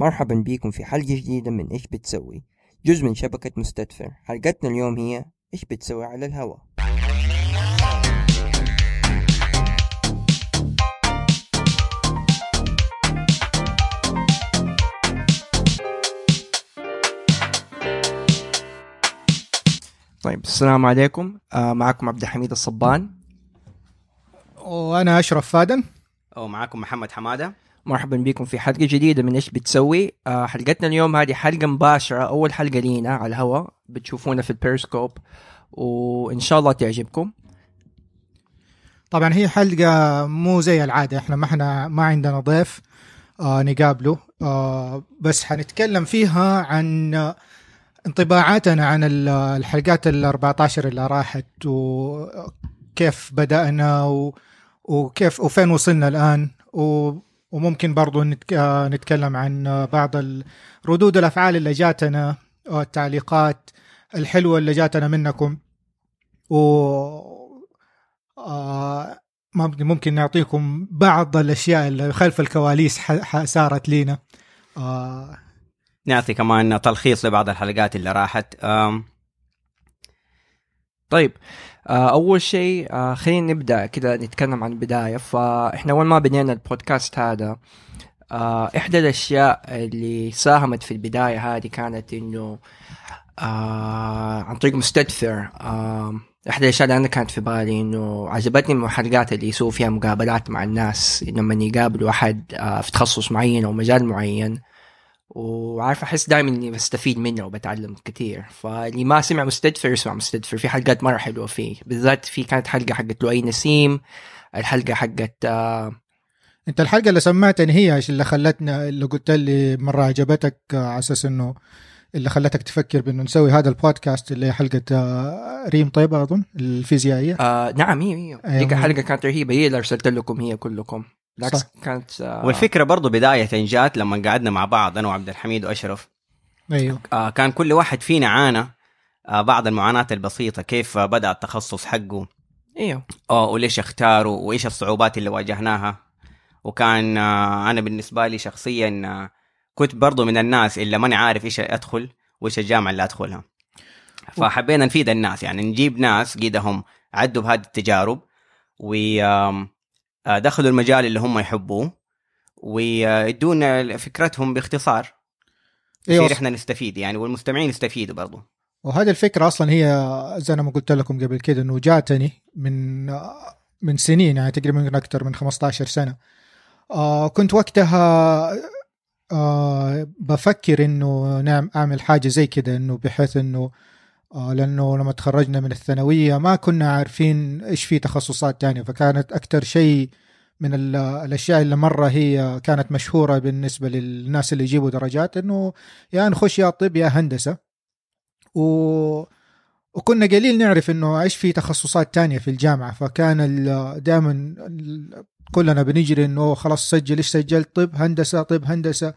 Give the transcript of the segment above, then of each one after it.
مرحبا بكم في حلقة جديدة من إيش بتسوي؟ جزء من شبكة مستدفر حلقتنا اليوم هي إيش بتسوي على الهواء طيب السلام عليكم. آه معكم عبد الحميد الصبان. وأنا أشرف فادن ومعاكم محمد حمادة. مرحبا بكم في حلقة جديدة من إيش بتسوي. آه حلقتنا اليوم هذه حلقة مباشرة أول حلقة لينا على الهواء بتشوفونا في البيرسكوب وإن شاء الله تعجبكم. طبعا هي حلقة مو زي العادة إحنا ما إحنا ما عندنا ضيف آه نقابله آه بس حنتكلم فيها عن انطباعاتنا عن ال- الحلقات ال 14 اللي راحت وكيف بدأنا وكيف وفين وصلنا الآن و وممكن برضو آه، نتكلم عن بعض ردود الأفعال اللي جاتنا والتعليقات الحلوة اللي جاتنا منكم. و آه، ممكن نعطيكم بعض الأشياء اللي خلف الكواليس صارت لينا. آه، نعطي كمان تلخيص لبعض الحلقات اللي راحت. طيب آه أول شيء آه خلينا نبدأ كده نتكلم عن البداية. فإحنا أول ما بدينا البودكاست هذا آه إحدى الأشياء اللي ساهمت في البداية هذه كانت آه عن طريق مستدفر آه إحدى الأشياء اللي أنا كانت في بالي إنه عجبتني الحلقات اللي يسووا فيها مقابلات مع الناس لما يقابلوا آه في تخصص معين أو مجال معين. وعارف أحس دائما إني بستفيد منه وبتعلم كثير فاللي ما سمع مستدفر يسمع مستدفر في حلقات مرة حلوة فيه. بالذات في كانت حلقة حقت لؤي نسيم الحلقة حقت آه أنت الحلقة اللي سمعتني هي اللي خلتنا اللي قلت لي مرة عجبتك آه، على أساس إنه اللي خلتك تفكر بإنه نسوي هذا البودكاست اللي هي حلقة آه، ريم طيبة أظن الفيزيائية. آه نعم هي هي. أيوة. ديك الحلقة كانت رهيبة. هي اللي أرسلت لكم هي كلكم. بالعكس صح. كانت آه والفكرة برضو بداية جات لما قعدنا مع بعض أنا وعبد الحميد وأشرف. أيوه. آه كان كل واحد فينا عانى آه بعض المعاناة البسيطة كيف بدأ التخصص حقه إيوه. آه وليش اختاره وإيش الصعوبات اللي واجهناها. وكان آه أنا بالنسبة لي شخصيا آه كنت برضو من الناس اللي ماني عارف إيش أدخل وإيش الجامعة اللي أدخلها. فحبينا نفيد الناس يعني نجيب ناس قيدهم عدوا بهذه التجارب ودخلوا المجال اللي هم يحبوه ويدونا فكرتهم باختصار. أيوه يصير إحنا نستفيد يعني والمستمعين يستفيدوا برضو. وهذه الفكرة أصلا هي زي ما قلت لكم قبل كده إنه جاتني من من سنين يعني تقريبا أكثر من 15 سنة. آه كنت وقتها آه بفكر إنه نعم أعمل حاجة زي كده إنه بحيث إنه آه لأنه لما تخرجنا من الثانوية ما كنا عارفين إيش في تخصصات تانية فكانت أكثر شيء من ال- الأشياء اللي مرة هي كانت مشهورة بالنسبة للناس اللي يجيبوا درجات إنه يا نخش يا طب يا هندسة. و... وكنا قليل نعرف إنه إيش في تخصصات تانية في الجامعة فكان دائما كلنا بنجري إنه خلاص سجل إيش سجلت؟ طب هندسة طب هندسة.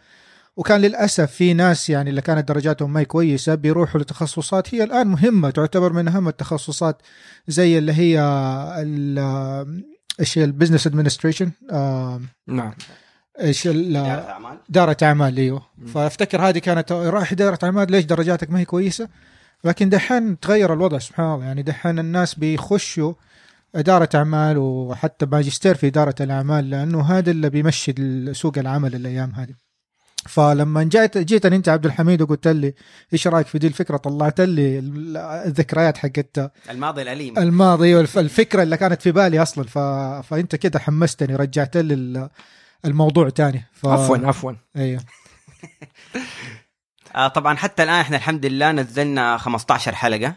وكان للأسف في ناس يعني اللي كانت درجاتهم ما هي كويسة بيروحوا لتخصصات هي الآن مهمة تعتبر من أهم التخصصات زي اللي هي ال- إيش ال business administration نعم. إيش ال- إدارة أعمال. دارة أعمال أيوه. فأفتكر هذه كانت رايح إدارة أعمال ليش درجاتك ما هي كويسة؟ لكن دحين تغير الوضع سبحان الله. يعني دحين الناس بيخشوا إدارة أعمال وحتى ماجستير في إدارة الأعمال لأنه هذا اللي بيمشي سوق العمل الأيام هذه. فلما جيت جيتني انت عبد الحميد وقلت لي إيش رأيك في دي الفكرة؟ طلعت لي الذكريات حقت الماضي الأليم. الماضي والفكرة اللي كانت في بالي أصلا. ف... فأنت كده حمستني رجعت لي ال- الموضوع تاني. ف... عفوا عفوا. أيوه. آه طبعا حتى الآن إحنا الحمد لله نزلنا 15 حلقة.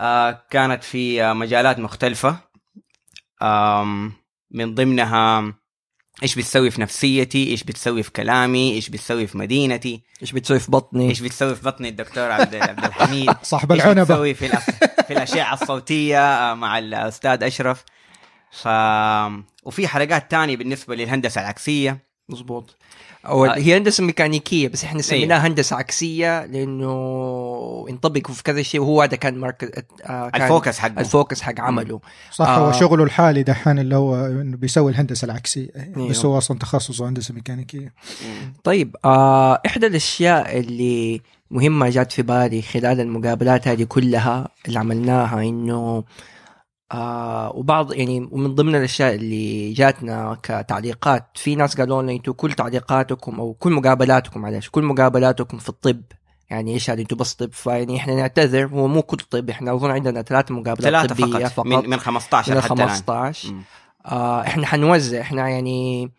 آه كانت في مجالات مختلفة. آم من ضمنها إيش بتسوي في نفسيتي؟ إيش بتسوي في كلامي؟ إيش بتسوي في مدينتي؟ إيش بتسوي في بطني؟ إيش بتسوي في بطني؟ الدكتور عبد عبد الحميد. صاحب إيش العنبة. بتسوي في الأس... في الاشعه الصوتية آه، مع الأستاذ أشرف. ف وفي حلقات تانية بالنسبة للهندسة العكسية. مظبوط. أو آه. هي هندسة ميكانيكية بس إحنا أيوة. سميناها هندسة عكسية لأنه ينطبق في كذا شيء وهو هذا كان مركز آه كان ال focus حقه ال focus حق عمله صح آه. هو شغله الحالي دحين اللي هو إنه بيسوي الهندسة العكسية أيوه. بس هو أصلا تخصصه هندسة ميكانيكية. طيب آه إحدى الأشياء اللي مهمة جات في بالي خلال المقابلات هذه كلها اللي عملناها إنه آه وبعض يعني ومن ضمن الأشياء اللي جاتنا كتعليقات في ناس قالوا لنا أنتم كل تعليقاتكم أو كل مقابلاتكم معلش كل مقابلاتكم في الطب يعني إيش هذا؟ أنتم بس طب فيعني إحنا نعتذر هو مو كل طب إحنا أظن عندنا ثلاث مقابلات ثلاثة طبية فقط, فقط. من, من 15 من حتى الآن. 15 مم. آه إحنا حنوزع إحنا يعني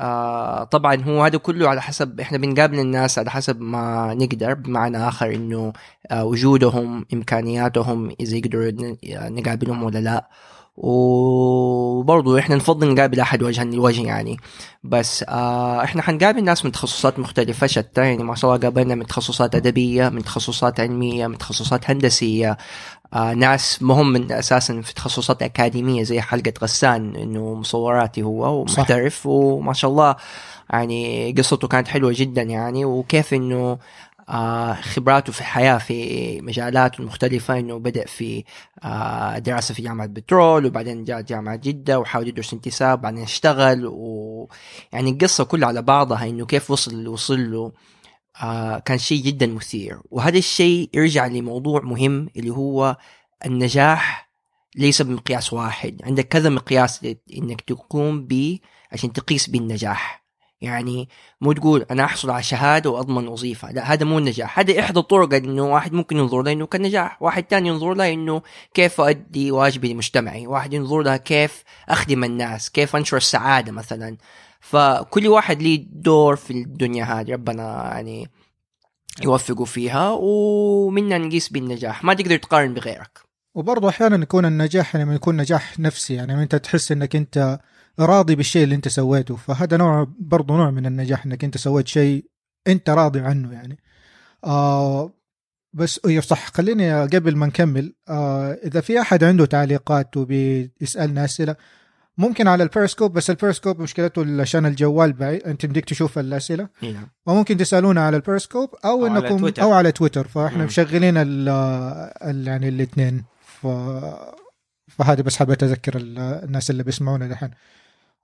آه طبعا هو هذا كله على حسب إحنا بنقابل الناس على حسب ما نقدر بمعنى آخر إنه آه وجودهم إمكانياتهم إذا يقدروا ن- نقابلهم ولا لا. وبرضو إحنا نفضل نقابل أحد وجها لوجه يعني. بس آه إحنا حنقابل ناس من تخصصات مختلفة شتى يعني ما شاء الله قابلنا من تخصصات أدبية من تخصصات علمية من تخصصات هندسية. آه ناس مهم من أساسا في تخصصات أكاديمية زي حلقة غسان إنه مصوراتي هو ومحترف وما شاء الله يعني قصته كانت حلوة جدا يعني وكيف إنه آه خبراته في الحياة في مجالات مختلفة إنه بدأ في آه دراسة في جامعة بترول وبعدين جاء جامعة جدة وحاول يدرس انتساب وبعدين اشتغل ويعني القصة كلها على بعضها إنه كيف وصل اللي وصل له آه كان شيء جدا مثير. وهذا الشيء يرجع لموضوع مهم اللي هو النجاح ليس بمقياس واحد. عندك كذا مقياس إنك تقوم به عشان تقيس به النجاح يعني مو تقول أنا أحصل على شهادة وأضمن وظيفة. لا هذا مو النجاح. هذا إحدى الطرق إنه واحد ممكن ينظر له إنه كنجاح. واحد تاني ينظر له إنه كيف أؤدي واجبي لمجتمعي. واحد ينظر لها كيف أخدم الناس كيف أنشر السعادة مثلا. فكل واحد ليه دور في الدنيا هذه ربنا يعني يوفقه فيها ومنا نقيس بالنجاح. ما تقدر تقارن بغيرك. وبرضه أحيانا يكون النجاح لما يكون نجاح نفسي يعني أنت تحس إنك أنت راضي بالشيء اللي أنت سويته فهذا نوع برضه نوع من النجاح إنك أنت سويت شيء أنت راضي عنه يعني. آه بس أيوه صح خليني قبل ما نكمل. آه إذا في أحد عنده تعليقات وبيسألنا أسئلة ممكن على البيرسكوب بس البيرسكوب مشكلته عشان الجوال بعيد انت بدك تشوف الأسئلة. نعم. وممكن تسألونا على البيرسكوب أو, أو على إنكم تويتر. أو على تويتر فإحنا مم. مشغلين ال ال- يعني الاثنين ف فهذه بس حابة اذكر ال- الناس اللي بيسمعونا دحين.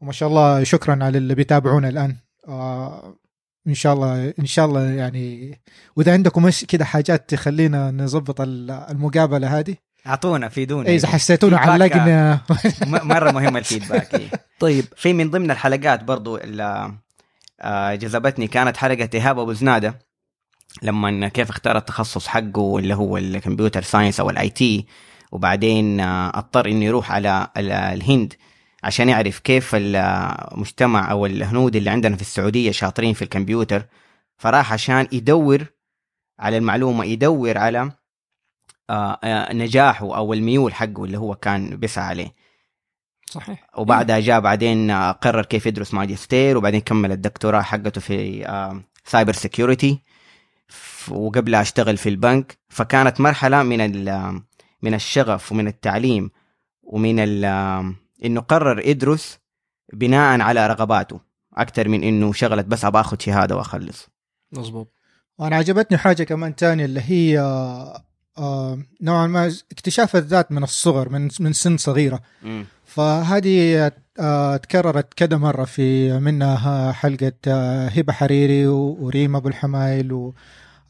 وما شاء الله شكرا على اللي بيتابعونا الآن. آه إن شاء الله إن شاء الله يعني وإذا عندكم كده حاجات تخلينا نظبط ال- المقابلة هذه أعطونا فيدونا اي إذا حسيتونا فيدباك، علقنا. مرة مهم الفيدباك إيه. طيب. في من ضمن الحلقات برضو اللي آه، جذبتني كانت حلقة إيهاب أبو زنادة لما كيف اختار التخصص حقه اللي هو ال computer science أو ال IT وبعدين آه، أضطر إنه يروح على ال- الهند عشان يعرف كيف المجتمع أو الهنود اللي عندنا في السعودية شاطرين في الكمبيوتر فراح عشان يدور على المعلومة يدور على نجاحه أو الميول حقه اللي هو كان بيسعى عليه. صحيح. وبعدها جاء بعدين آه، قرر كيف يدرس ماجستير وبعدين كمل الدكتوراه حقته في cyber security وقبلها اشتغل في البنك. فكانت مرحلة من ال- من الشغف ومن التعليم ومن ال- إنه قرر يدرس بناء على رغباته أكثر من إنه شغلة بس أبغى آخذ شهادة وأخلص. مظبوط. وأنا عجبتني حاجة كمان تانية اللي هي آه، نوعا ما اكتشاف الذات من الصغر من من سن صغيرة. فهذه آه، تكررت كذا مرة في منها حلقة آه، هبة حريري و- وريم أبو الحمايل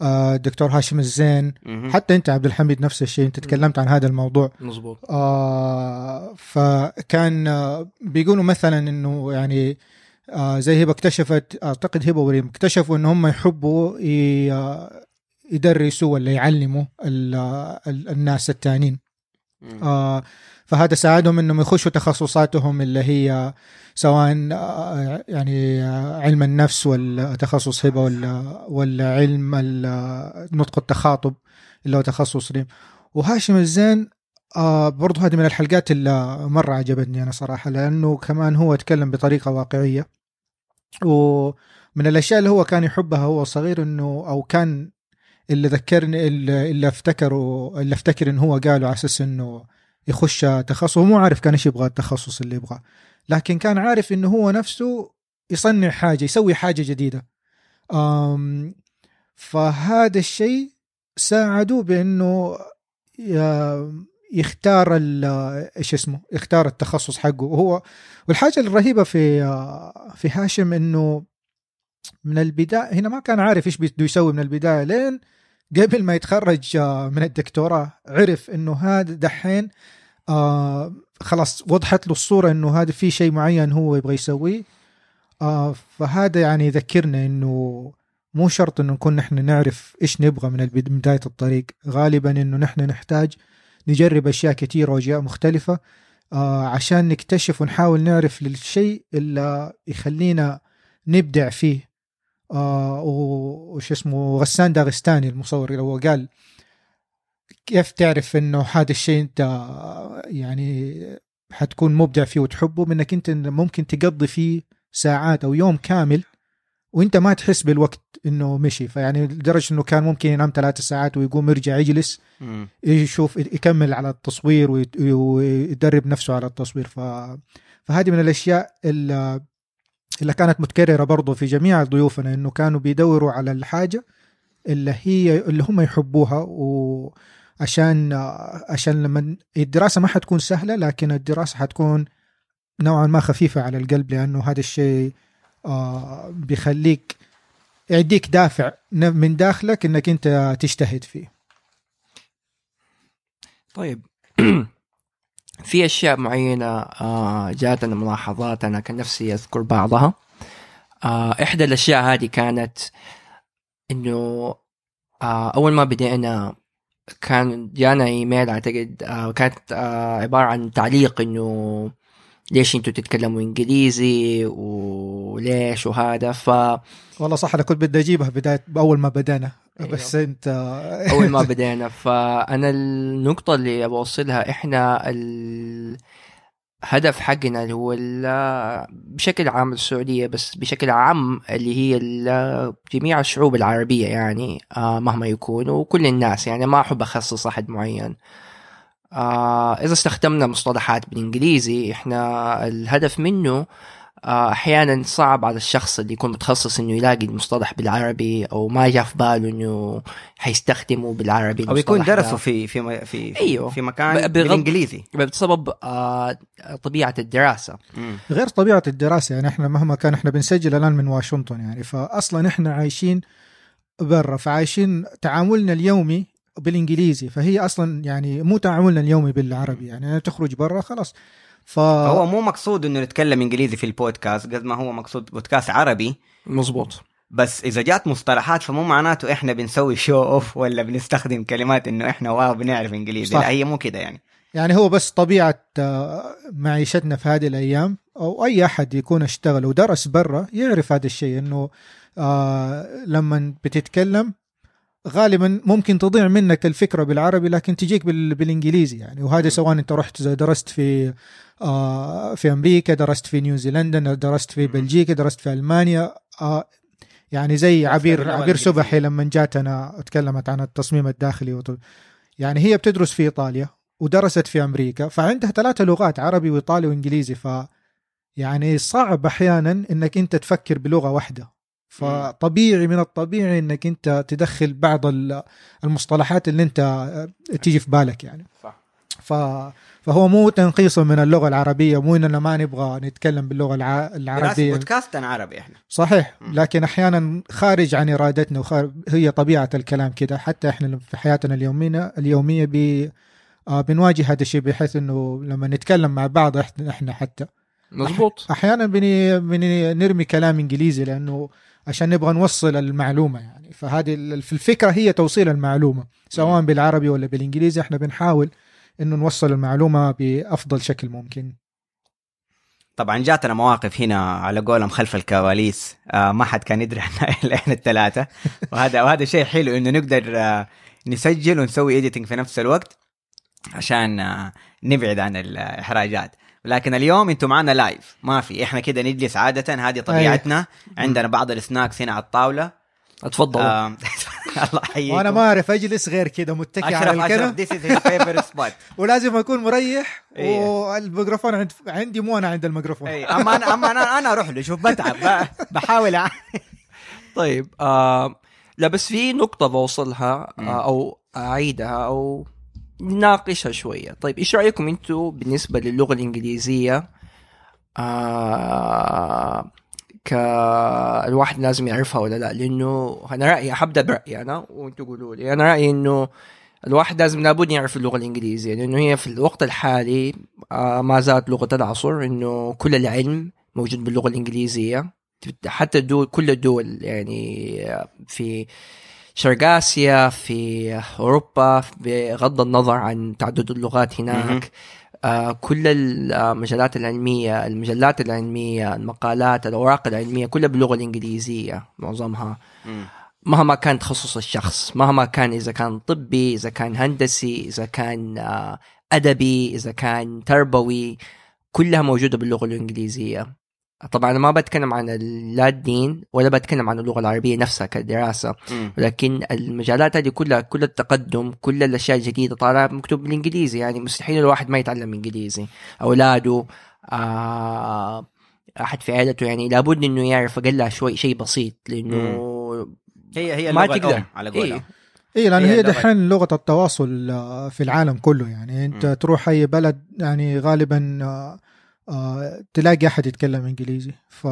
ودكتور هاشم الزين. حتى أنت عبد الحميد نفس الشيء أنت تكلمت عن هذا الموضوع. مظبوط. آه فكان آه بيقولوا مثلا إنه يعني آه زي هبة اكتشفت أعتقد هبة وريم اكتشفوا إن هم يحبوا ي- يدرسوا ولا يعلموا ال- آه، ال- الناس التانيين. مم. آه فهذا ساعدهم إنهم يخشوا تخصصاتهم اللي هي سواء آه، يعني آه، علم النفس والتخصص هبة ولا ولا علم نطق التخاطب اللي هو تخصص ريم وهاشم الزين آه برضو هذه من الحلقات اللي مرة عجبتني أنا صراحة لأنه كمان هو يتكلم بطريقة واقعية. ومن الأشياء اللي هو كان يحبها هو صغير أنه أو كان اللي ذكرني اللي, افتكره اللي افتكر انه هو قاله على أساس إنه يخش تخصص. هو مو عارف كان إيش يبغى التخصص اللي يبغاه لكن كان عارف إنه هو نفسه يصنع حاجة يسوي حاجة جديدة. فهذا الشيء ساعده بإنه ي- يختار إيش اسمه يختار التخصص حقه. وهو والحاجة الرهيبة في في هاشم إنه من البداية هنا ما كان عارف إيش بده يسوي من البداية لين قبل ما يتخرج آه، من الدكتوراه عرف إنه هذا دحين آه خلاص وضحت له الصورة إنه هذا في شيء معين هو يبغى يسويه. آه فهذا يعني يذكرنا إنه مو شرط إنه نكون نحن نعرف إيش نبغى من بداية الطريق. غالبا إنه نحن نحتاج نجرب أشياء كثيره وأشياء مختلفة آه عشان نكتشف ونحاول نعرف للشيء اللي يخلينا نبدع فيه. آه وش اسمه غسان داغستاني المصور اللي هو قال كيف تعرف إنه هذا الشيء أنت يعني حتكون مبدع فيه وتحبه؟ منك أنت ممكن تقضي فيه ساعات أو يوم كامل وأنت ما تحس بالوقت إنه مشي. فيعني لدرجة إنه كان ممكن ينام ثلاث ساعات ويقوم يرجع يجلس. يشوف يكمل على التصوير ويدرب نفسه على التصوير. ف... فهذه من الأشياء اللي اللي كانت متكررة برضو في جميع ضيوفنا إنه كانوا بيدوروا على الحاجة اللي هي اللي هم يحبوها وعشان عشان لما الدراسة ما حتكون سهلة لكن الدراسة حتكون نوعا ما خفيفة على القلب لأنه هذا الشيء آه، بيخليك يديك دافع من داخلك إنك أنت تجتهد فيه. طيب. في أشياء معينة آه، جاتنا ملاحظات أنا كان نفسي أذكر بعضها. آه، إحدى الأشياء هذه كانت إنه آه، أول ما بدينا كان جانا إيميل أعتقد كانت عبارة عن تعليق إنه ليش أنتوا تتكلموا إنجليزي وليش وهذا. ف والله صح أنا كنت بدي أجيبها بداية اول ما بدأنا. أيوه. بس انت أول ما بدينا فأنا النقطة اللي أبغى أوصلها إحنا الهدف حقنا اللي هو بشكل عام السعودية بس بشكل عام اللي هي جميع الشعوب العربية يعني آه، مهما يكون وكل الناس يعني ما أحب أخصص أحد معين آه، إذا استخدمنا مصطلحات بالإنجليزي إحنا الهدف منه أحيانا صعب على الشخص اللي يكون متخصص إنه يلاقي المصطلح بالعربي أو ما جاء في باله إنه حيستخدمه بالعربي أو يكون. درسوا في في في أيوه. في مكان بالإنجليزي بسبب آه، طبيعة الدراسة مم. غير طبيعة الدراسة يعني إحنا مهما كان إحنا بنسجل الآن من واشنطن يعني فاصلا إحنا عايشين برا فعايشين تعاملنا اليومي بالإنجليزي فهي أصلا يعني مو تعاملنا اليومي بالعربي يعني تخرج برا خلاص ف فهو مو مقصود إنه نتكلم إنجليزي في البودكاست قد ما هو مقصود بودكاست عربي. مظبوط. بس إذا جات مصطلحات فمو معناته إحنا بنسوي show off ولا بنستخدم كلمات إنه إحنا wow بنعرف إنجليزي. صح. لا هي مو كده يعني. يعني هو بس طبيعة آه، معيشتنا في هذه الأيام أو أي أحد يكون اشتغل ودرس برا يعرف هذا الشيء إنه آه لما بتتكلم غالبا ممكن تضيع منك الفكرة بالعربي لكن تجيك بال- بالإنجليزي يعني. وهذا سواء انت رحت درست في آه في أمريكا درست في نيوزيلندا درست في بلجيكا درست في ألمانيا آه يعني زي عبير عبير. سبحي لما جاتنا اتكلمت عن التصميم الداخلي يعني هي بتدرس في إيطاليا ودرست في أمريكا فعندها ثلاثة لغات عربي وإيطالي وإنجليزي ف يعني صعب أحيانا إنك أنت تفكر بلغة واحدة. فطبيعي من الطبيعي إنك أنت تدخل بعض ال- المصطلحات اللي أنت آه، تيجي في بالك يعني. صح. ف فهو مو تنقيصا من اللغة العربية مو إننا ما نبغى نتكلم باللغة الع... العربية. بودكاست عن عربي إحنا. صحيح. لكن أحيانا خارج عن إرادتنا وخارج هي طبيعة الكلام كده. حتى إحنا في حياتنا اليوميه اليومية ب آه، بنواجه هذا الشيء بحيث إنه لما نتكلم مع بعض إحنا حتى. مظبوط. أحيانا بني بني نرمي كلام إنجليزي لأنه عشان نبغى نوصل المعلومة يعني. فهذه في الفكرة هي توصيل المعلومة سواء بالعربي ولا بالإنجليزي إحنا بنحاول إنه نوصل المعلومة بأفضل شكل ممكن. طبعا جاتنا مواقف هنا على قولهم خلف الكواليس آه ما حد كان يدري عنها الا إحنا الثلاثة. وهذا وهذا شيء حلو إنه نقدر آه نسجل ونسوي editing في نفس الوقت عشان آه نبعد عن الإحراجات. لكن اليوم أنتم معنا live ما في. إحنا كده نجلس عادة. هذه طبيعتنا. عندنا بعض السناكس هنا على الطاولة. اتفضل آه الله يحييكم. وأنا ما أعرف أجلس غير كذا متكي على الكنب ولازم أكون مريح إيه. والميكروفون عند عندي مو أنا عند الميكروفون. اي أما أنا أما أنا أنا أروح له شوف بتعب بحاول طيب آه لا بس في نقطة بوصلها. آه أو أعيدها أو نناقشها شوية. طيب إيش رأيكم أنتوا بالنسبة للغة الإنجليزية؟ آه الواحد لازم يعرفها ولا لا؟ لأنه أنا رأيي حبدأ برأيي أنا وأنتوا قولوا لي. أنا رأيي إنه الواحد لازم لابد يعرف اللغة الإنجليزية لأنه هي في الوقت الحالي آه ما زالت لغة العصر إنه كل العلم موجود باللغة الإنجليزية. حتى الدول كل الدول يعني في شرق اسيا في أوروبا بغض النظر عن تعدد اللغات. هناك آه كل المجالات العلمية المجلات العلمية المقالات الأوراق العلمية كلها باللغة الإنجليزية معظمها. مهما كان تخصص الشخص مهما كان إذا كان طبي إذا كان هندسي إذا كان آه، أدبي إذا كان تربوي كلها موجودة باللغة الإنجليزية طبعا أنا ما بتكلم عن لا الدين ولا بتكلم عن اللغة العربية نفسها كدراسة. ولكن المجالات هذه كلها كل التقدم كل الأشياء الجديدة طالعة مكتوب بالإنجليزي يعني مستحيل الواحد ما يتعلم إنجليزي أولاده آه أحد في عائلته يعني لابد إنه يعرف اقلها شوي شيء بسيط لأنه هي هي ما تقدر. على قولهم إيه. اي لأن هي دحين لغة التواصل آه، في العالم كله يعني أنت مم. تروح أي بلد يعني غالبا آه، تلاقي أحد يتكلم إنجليزي. ف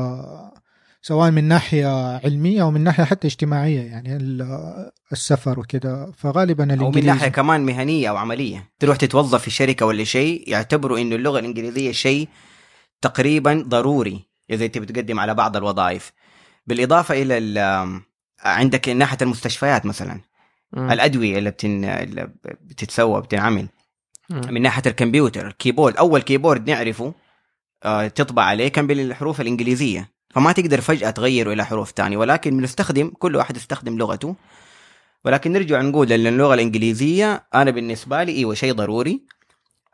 سواء من ناحية علمية أو من ناحية حتى اجتماعية يعني ال- السفر وكذا فغالبا أو من الإنجليزي. ناحيه كمان مهنية أو عملية. تروح تتوظف في شركة ولا شيء يعتبروا انه اللغة الإنجليزية شيء تقريبا ضروري إذا أنت بتقدم على بعض الوظائف. بالإضافة إلى ال- عندك ناحية المستشفيات مثلا. مم. الأدوية اللي, بتن... اللي بتتسوى بتنعمل مم. من ناحية الكمبيوتر ال keyboard أول keyboard نعرفه آه، تطبع عليه كان بالحروف الإنجليزية. فما تقدر فجأة تغيره إلى حروف تانية ولكن بنستخدم كل واحد يستخدم لغته. ولكن نرجع نقول إن اللغة الإنجليزية أنا بالنسبة لي إيوه شيء ضروري.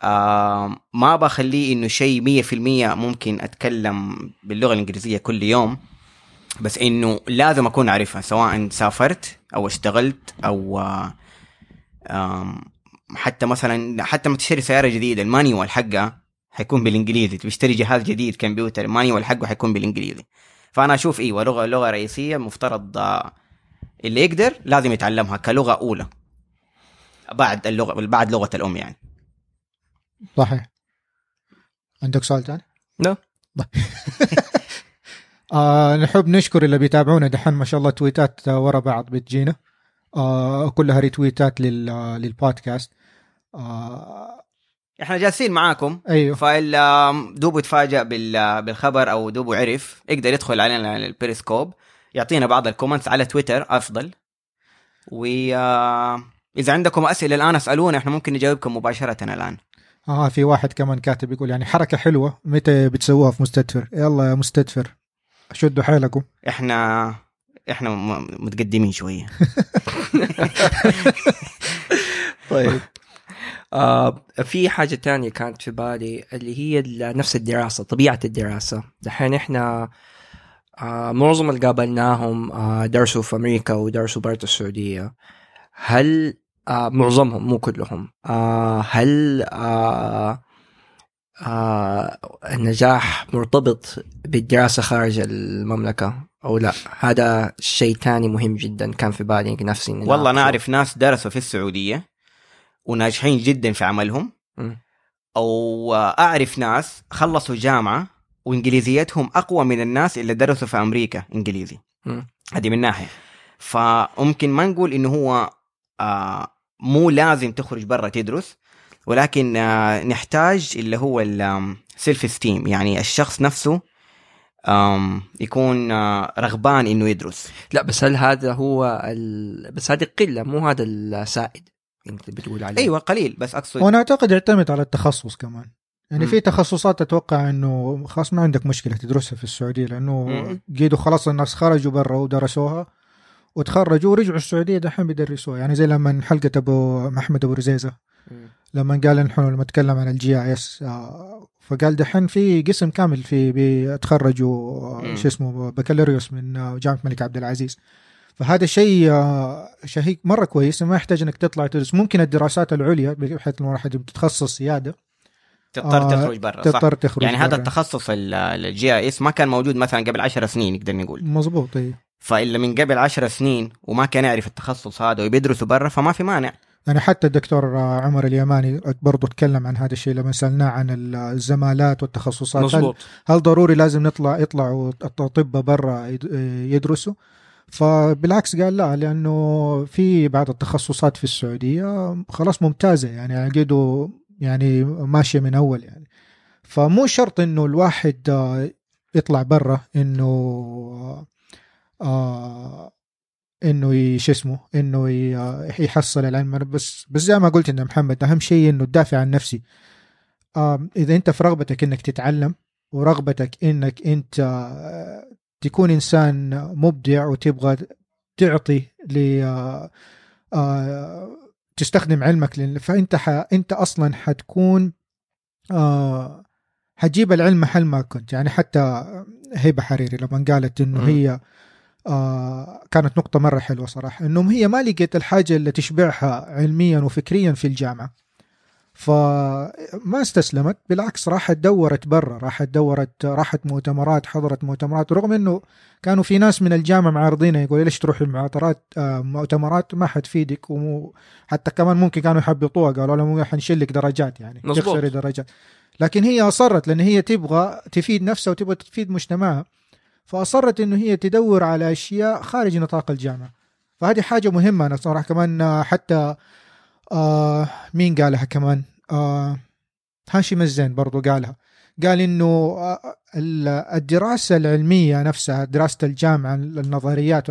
آه ما بخليه إنه شيء 100% ممكن أتكلم باللغة الإنجليزية كل يوم. بس إنه لازم أكون أعرفها سواء سافرت أو اشتغلت أو آه حتى مثلا حتى ما تشتري سيارة جديدة ال manual حقها حيكون بالإنجليزي. تشتري جهاز جديد كمبيوتر ال manual حقه حيكون بالإنجليزي. فأنا أشوف أيوه لغه لغة رئيسية مفترض آه، اللي يقدر لازم يتعلمها كلغة أولى. بعد اللغة بعد لغة الأم يعني. صحيح. عندك سؤال ثاني؟ لا. آه نحب نشكر اللي بيتابعونا دحين ما شاء الله تويتات ورا بعض بتجينا. آه كلها ريتويتات لل للبودكاست. آه إحنا جالسين معاكم. أيوه. فاللي دوبه تفاجأ بال- بالخبر أو دوبه عرف يقدر يدخل علينا البيريسكوب يعطينا بعض الكومنتس على تويتر أفضل. و آه، إذا عندكم أسئلة الآن اسألونا إحنا ممكن نجاوبكم مباشرة الآن. آه في واحد كمان كاتب يقول يعني حركة حلوة متى بتسووها في مستدفر؟ يلا يا مستدفر شدوا حيلكم. إحنا إحنا متقدمين شوية. طيب. آه في حاجة تانية كانت في بالي اللي هي نفس الدراسة طبيعة الدراسة. دحين إحنا آه معظم اللي قابلناهم آه درسوا في أمريكا ودرسوا برا السعودية. هل آه معظمهم مو كلهم آه هل آه آه النجاح مرتبط بالدراسة خارج المملكة أو لا؟ هذا شيء تاني مهم جدا كان في بالي نفسي والله ناقشه. نعرف ناس درسوا في السعودية. وناجحين جدا في عملهم. أو اعرف ناس خلصوا جامعة وإنجليزيتهم أقوى من الناس اللي درسوا في أمريكا إنجليزي. هذه من ناحية. فممكن ما نقول إنه هو آه مو لازم تخرج برا تدرس ولكن آه نحتاج اللي هو السيلف ستيم يعني الشخص نفسه يكون آه رغبان إنه يدرس. لا بس هل هذا هو ال... بس هذه قلة مو هذا السائد. انت بتقول عليه أيوه قليل بس أقصد وأنا أعتقد يعتمد على التخصص كمان يعني. في تخصصات أتوقع إنه خلاص ما عندك مشكلة تدرسها في السعودية لأنه. قيدوا خلاص الناس خرجوا برا ودرسوها وتخرجوا ورجعوا السعودية دحين بيدرسوها يعني زي لما حلقة أبو محمد أبو رزيزة. لما قال نحن لما تكلم عن ال GIS فقال دحين في قسم كامل في بيتخرجوا مم. شو اسمه بكالوريوس من آه، جامعة الملك عبد العزيز فهذا شيء آه، شيء مرة كويس ما يحتاج إنك تطلع تدرس. ممكن الدراسات العليا بحيث لو واحد بتتخصص زيادة. تضطر آه، تخرج برا صح. تضطر تخرج يعني هذا برا. التخصص ال GIS ما كان موجود مثلا قبل عشر سنين نقدر نقول. مظبوط اي فإلا من قبل عشر سنين وما كان يعرف التخصص هذا وبيدرسوا برا فما في مانع. يعني حتى الدكتور آه، عمر اليماني برضو تكلم عن هذا الشيء لما سألناه عن الزمالات والتخصصات. هل, مظبوط. هل ضروري لازم نطلع يطلعوا اطباء برا يد- يدرسوا؟ فبالعكس قال لا لأنه في بعض التخصصات في السعودية خلاص ممتازة يعني عقيده يعني ماشية من أول يعني. فمو شرط إنه الواحد آه، يطلع برا إنه آه إنه ي- شو اسمه إنه آه، يحصل العلم. بس بس زي ما قلت إنه محمد أهم شيء إنه تدافع عن نفسي. آه إذا أنت في رغبتك إنك تتعلم ورغبتك إنك أنت آه، تكون إنسان مبدع وتبغى تعطي ل آه، آه، تستخدم علمك لل- فأنت ح... أنت أصلا حتكون آه حتجيب العلم محل ما كنت. يعني حتى هبه حريري لما قالت إنه. هي آه كانت نقطة مرة حلوة صراحة. انهم هي ما لقيت الحاجة اللي تشبعها علميا وفكريا في الجامعة. فما استسلمت بالعكس راحت دورت برا راحت دورت راحت مؤتمرات حضرت مؤتمرات رغم إنه كانوا في ناس من الجامعة معارضينها يقولوا ليش تروح المؤتمرات آه مؤتمرات ما حتفيدك وحتى كمان ممكن كانوا يحبطوها قالوا لها مو حنشيل لك درجات يعني. تخسري درجات. لكن هي أصرت لأن هي تبغى تفيد نفسها وتبغى تفيد مجتمعها. فأصرت إنه هي تدور على أشياء خارج نطاق الجامعة. فهذه حاجة مهمة أنا صراحة كمان آه، حتى آه مين قالها كمان؟ آه هاشم الزين برضو قالها. قال إنه آه، ال- الدراسة العلمية نفسها دراسة الجامعة النظريات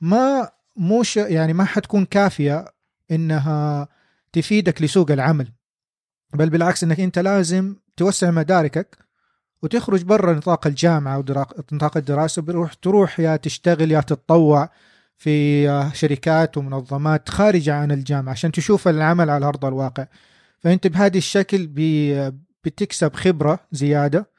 ما مش يعني ما حتكون كافية إنها تفيدك لسوق العمل. بل بالعكس إنك أنت لازم توسع مداركك وتخرج برا نطاق الجامعة ونطاق الدراسة بروح تروح يا تشتغل يا تتطوع في آه، شركات ومنظمات خارجة عن الجامعة عشان تشوف العمل على أرض الواقع. فأنت بهذا الشكل بتكسب خبرة زيادة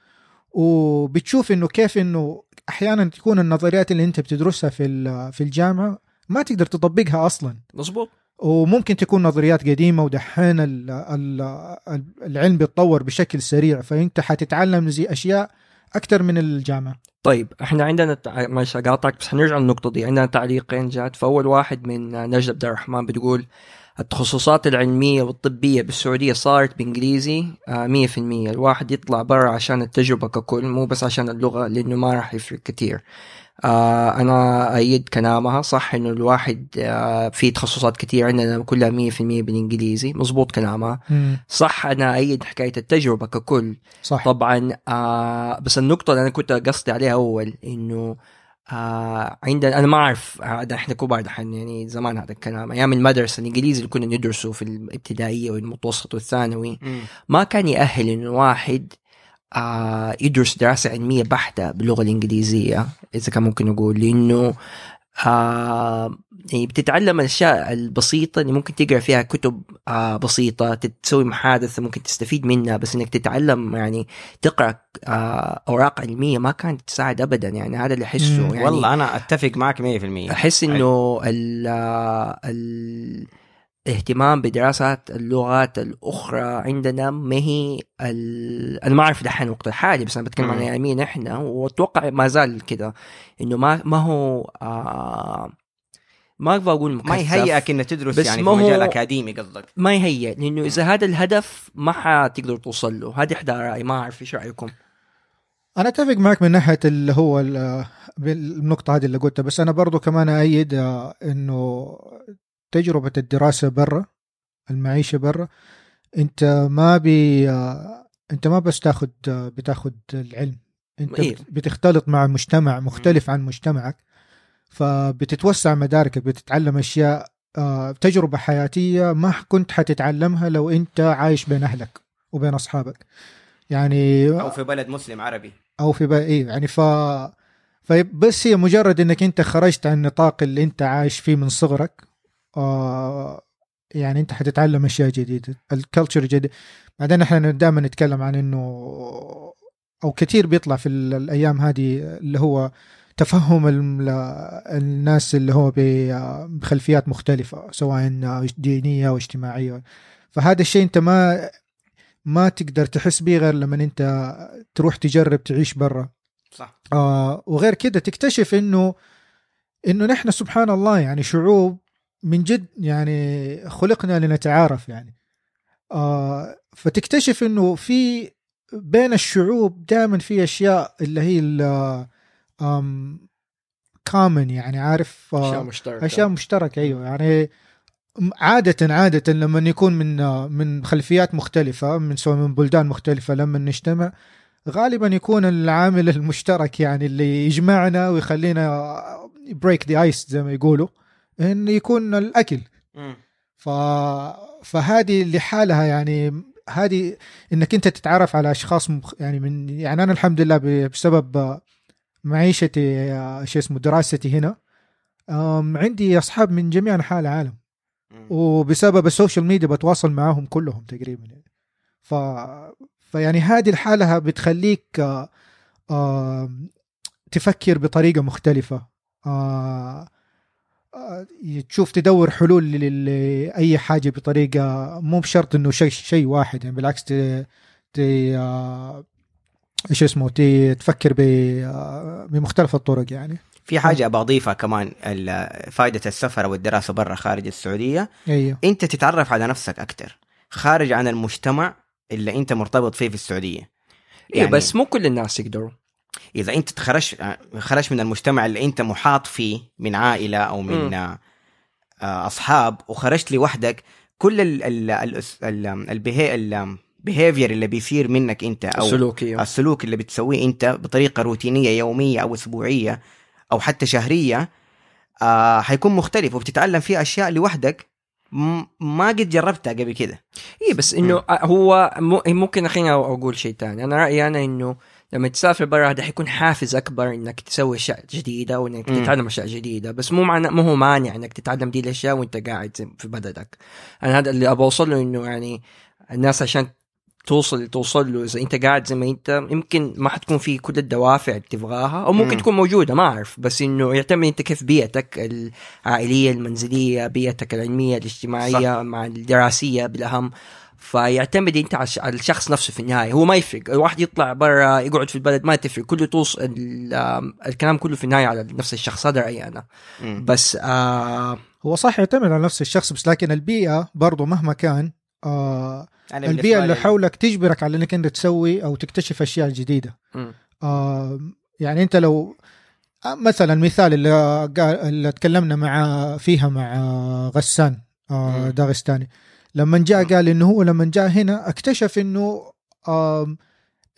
وبتشوف إنه كيف إنه أحيانا تكون النظريات اللي أنت بتدرسها في ال- في الجامعة ما تقدر تطبقها أصلا. مظبوط. وممكن تكون نظريات قديمة ودحين ال- ال- ال- العلم بيتطور بشكل سريع فأنت حتتعلم زي أشياء أكثر من الجامعة. طيب إحنا عندنا. معلش اقاطعك بس حنرجع للنقطة دي. عندنا تعليقين جات فأول واحد من نجد عبد الرحمن بتقول التخصصات العلمية والطبية بالسعودية صارت بإنجليزي آه، مية في المية. الواحد يطلع برا عشان التجربة ككل مو بس عشان اللغة لأنه ما راح يفرق كتير. آه أنا أيد كلامها صح إنه الواحد آه في تخصصات كتير عندنا كلها مية في المية بالإنجليزي. مزبوط كلامها. صح أنا أيد حكاية التجربة ككل. صح. طبعا بس النقطة اللي أنا كنت قصدي عليها أول إنه آه عندنا أنا ما أعرف آه ده إحنا كبار دحين يعني زمان هذا الكلام. أيام المدرسة الإنجليزي اللي كنا ندرسه في الابتدائية والمتوسط والثانوي ما كان يأهل إنه واحد آه يدرس دراسة علمية بحتة باللغة الإنجليزية إذا كان ممكن نقول لأنه آه يعني بتتعلم الأشياء البسيطة اللي ممكن تقرأ فيها كتب آه بسيطة تسوي محادثة ممكن تستفيد منها بس إنك تتعلم يعني تقرأ آه أوراق علمية ما كانت تساعد أبدا. يعني هذا اللي أحسه. مم. يعني والله أنا أتفق معك 100% أحس إنه ال الاهتمام بدراسات اللغات الأخرى عندنا ما هي ال... أنا ما أعرف دحين الوقت الحالي بس أنا بتكلم عن مم. أيامين إحنا وأتوقع ما زال كذا إنه ما ما هو آه ما أبغى أقول ما مكثف يهيئك إنك تدرس بس يعني في ما هو- مجال أكاديمي قصدك. ما يهيئ لأنه إذا هذا الهدف ما حتقدر توصل له. هذه إحدى رأيي ما أعرف إيش رأيكم؟ أنا أتفق معك من ناحية اللي هو ال- بالنقطة هذه اللي قلتها بس أنا برضو كمان أيد آه، إنه تجربة الدراسة برا المعيشة برا. أنت ما بي أنت ما بس تاخد آه، بتاخد العلم. أنت إيه. بت- بتختلط مع مجتمع مختلف عن مجتمعك. فبتتوسع مداركك بتتعلم أشياء آه، تجربة حياتية ما كنت حتتعلمها لو أنت عايش بين أهلك وبين أصحابك. يعني أو في بلد مسلم عربي. أو في بقى إيه يعني ف فبس هي مجرد إنك أنت خرجت عن النطاق اللي أنت عايش فيه من صغرك. آه يعني انت حتتعلم أشياء جديدة الكالتشر جديد. بعدين إحنا دائما نتكلم عن إنه أو كثير بيطلع في ال- الأيام هذه اللي هو تفهم ال- الناس اللي هو بخلفيات مختلفة سواء دينية واجتماعية فهذا الشيء أنت ما ما تقدر تحس به غير لما أنت تروح تجرب تعيش برا. صح. آه وغير كده تكتشف إنه إنه نحن سبحان الله يعني شعوب من جد يعني خلقنا لنتعارف يعني. آه فتكتشف إنه في بين الشعوب دائما في أشياء اللي هي كامن يعني عارف آه، أشياء مشتركة. أشياء مشتركة أيوه. يعني عادة عادة لما يكون من من خلفيات مختلفة من سواء من بلدان مختلفة لما نجتمع غالبا يكون العامل المشترك يعني اللي يجمعنا ويخلينا break the ice زي ما يقولوا. انه يكون الأكل. ف فهذه لحالها يعني هذه إنك أنت تتعرف على أشخاص مخ... يعني من يعني أنا الحمد لله بسبب معيشتي شو اسمه دراستي هنا عندي أصحاب من جميع أنحاء العالم. وبسبب السوشيال ميديا بتواصل معاهم كلهم تقريبا يعني. ف فيعني هذه الحالة بتخليك تفكر آه، آه، تشوف تدور حلول ل- لأي حاجة بطريقة مو بشرط إنه شيء شيء واحد يعني بالعكس ت, ت... آه، إيش اسمه ت- تفكر ب... آه، بمختلف الطرق يعني. في حاجة أبغى أضيفها كمان فائده السفر أو الدراسة برا خارج السعودية. أيوه. أنت تتعرف على نفسك أكثر خارج عن المجتمع اللي أنت مرتبط فيه في السعودية. إيه بس مو كل الناس يقدروا إذا أنت تخرج خرجت من المجتمع اللي أنت محاط فيه من عائلة أو من مم. آه، أصحاب وخرجت لوحدك كل ال ال ال ال البيهي- ال behavior اللي بيصير منك أنت أو سلوكية السلوك اللي بتسويه أنت بطريقة روتينية يومية أو أسبوعية أو حتى شهرية آه حيكون مختلف وبتتعلم فيه أشياء لوحدك م- ما قد جربتها قبل كده. اي بس إنه هو ممكن خليني أقول شيء ثاني أنا رأيي أنا إنه لما تسافر برا هذا حيكون حافز أكبر إنك تسوي أشياء جديدة وإنك مم. تتعلم أشياء جديدة بس مو معنى مو هو مانع إنك تتعلم دي الأشياء وإنت قاعد في بلدك أنا هذا اللي أبغى أوصل له إنه يعني الناس عشان توصل توصل له إذا إنت قاعد زي ما إنت يمكن ما حتكون في كل الدوافع اللي تبغاها أو ممكن مم. تكون موجودة ما أعرف بس إنه يعتمد إنت كيف بيئتك العائليه المنزلية بيئتك العلمية الاجتماعية صح. مع الدراسية بالأهم فيعتمد انت على الش- على الشخص نفسه في النهاية. هو ما يفرق. الواحد يطلع برا يقعد في البلد ما تفرق. كله توص الكلام كله في النهاية على نفس الشخص. هذا رأيي أنا. مم. بس آه هو صح يعتمد على نفس الشخص بس لكن البيئة برضو مهما كان آه البيئة بالنسبة اللي لي- حولك تجبرك على إنك أنت تسوي أو تكتشف أشياء جديدة. مم. آه يعني أنت لو آه، مثلا مثال اللي, قال اللي تكلمنا مع فيها مع آه، غسان آه. داغستاني. لما جاء قال إنه هو لما جاء هنا اكتشف إنه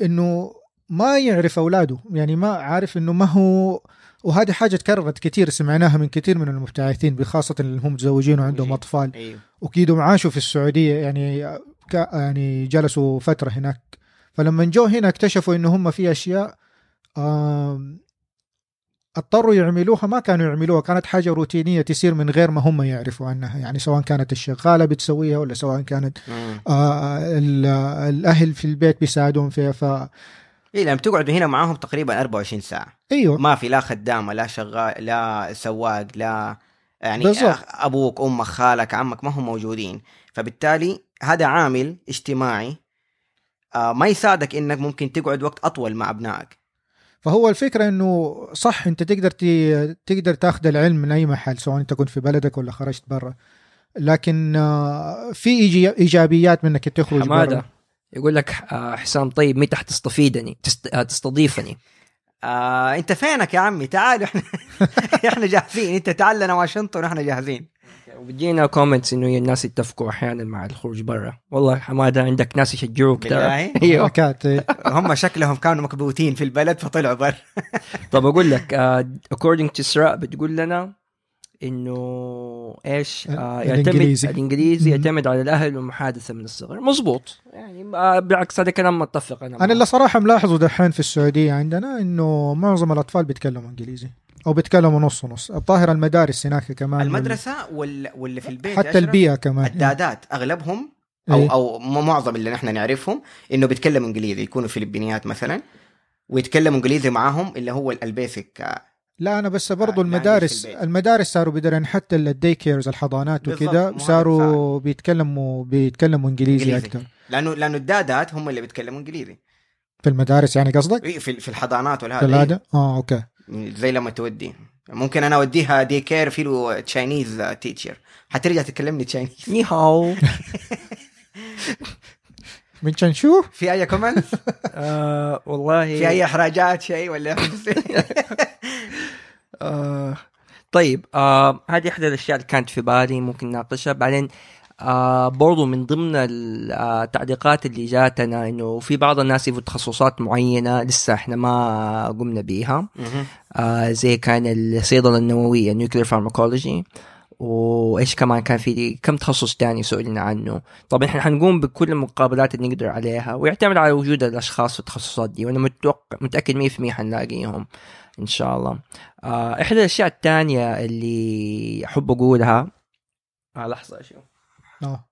إنه ما يعرف أولاده يعني ما عارف إنه ما هو وهذه حاجة تكررت كثير سمعناها من كثير من المبتعثين بخاصة اللي هم متزوجين وعندهم متزوجين. أطفال. أيوه وكيدهم عاشوا في السعودية يعني يعني جلسوا فترة هناك. فلما جو هنا اكتشفوا إنه هم في أشياء آم، اضطروا يعملوها ما كانوا يعملوها كانت حاجة روتينية تصير من غير ما هم يعرفوا عنها يعني سواء كانت الشغالة بتسويها ولا سواء كانت. آه ال- الأهل في البيت بيساعدون فيها ف إيه لما تقعدوا هنا معاهم تقريبا 24 ساعة أيوه ما في لا خدامة لا شغال لا سواق لا يعني بالضبط. أبوك أمك خالك عمك ما هم موجودين فبالتالي هذا عامل اجتماعي آه ما يساعدك إنك ممكن تقعد وقت أطول مع أبنائك فهو الفكرة إنه صح أنت تقدر تقدر تاخذ العلم من أي محل سواء أنت كنت في بلدك ولا خرجت برا. لكن آه، في إيجابيات من إنك تخرج برا. يقول لك آه حسام طيب متى حتستفيدني؟ تست... آه تستضيفني. آه أنت فينك يا عمي؟ تعال إحنا إحنا جاهزين. أنت تعال لنا واشنطن وإحنا جاهزين. وبيجينا كومنتس إنه الناس يتفقوا أحيانا مع الخروج برا. والله حماده عندك ناس يشجعوك أيوه. حركات إيه. هم شكلهم كانوا مكبوتين في البلد فطلعوا بر طب أقول لك آه according to سراء بتقول لنا إنه إيش؟ آه يعتمد. الإنجليزي مم. يعتمد على الأهل والمحادثة من الصغر. مزبوط يعني آه بالعكس هذا كلام متفق أنا أنا. اللي صراحة ملاحظه دحين في السعودية عندنا إنه معظم الأطفال بيتكلموا إنجليزي. أو بيتكلموا نص نص الظاهر المدارس هناك كمان المدرسة وال... واللي في البيت حتى البيئة كمان الدادات أغلبهم أو إيه. أو معظم اللي نحن نعرفهم إنه بيتكلموا إنجليزي يكونوا فلبينيات مثلا ويتكلموا إنجليزي معاهم اللي هو ال- ال basic لا أنا بس برضو آه، المدارس. المدارس صاروا بدرين حتى ال daycares الحضانات وكذا صاروا بيتكلموا بيتكلموا إنجليزي, إنجليزي. أكثر لأنه لأنه الدادات هم اللي بيتكلموا إنجليزي في المدارس يعني قصدك؟ إيه، في في الحضانات ولا في هذا العاده؟ آه okay إيه. زي لما تودي. ممكن أنا أوديها daycare في له Chinese teacher حترجع تكلمني Chinese 你好 من شنشو؟ في أي comment آه والله. في أي إحراجات شيء ولا آه طيب آه هذه احدى الأشياء اللي كانت في بالي ممكن نناقشها. بعدين آه برضو من ضمن التعليقات اللي جاتنا إنه في بعض الناس يبغوا تخصصات معينة لسه إحنا ما قمنا بيها. آه زي كان الصيدلة النووية nuclear pharmacology وإيش كمان كان في كم تخصص تاني سئلنا عنه. طبعا إحنا حنقوم بكل المقابلات اللي نقدر عليها ويعتمد على وجود الأشخاص في التخصصات دي وأنا متوقع متأكد 100% حنلاقيهم إن شاء الله. آه إحدى الأشياء الثانية اللي أحب اقولها آه لحظة أشوف آه.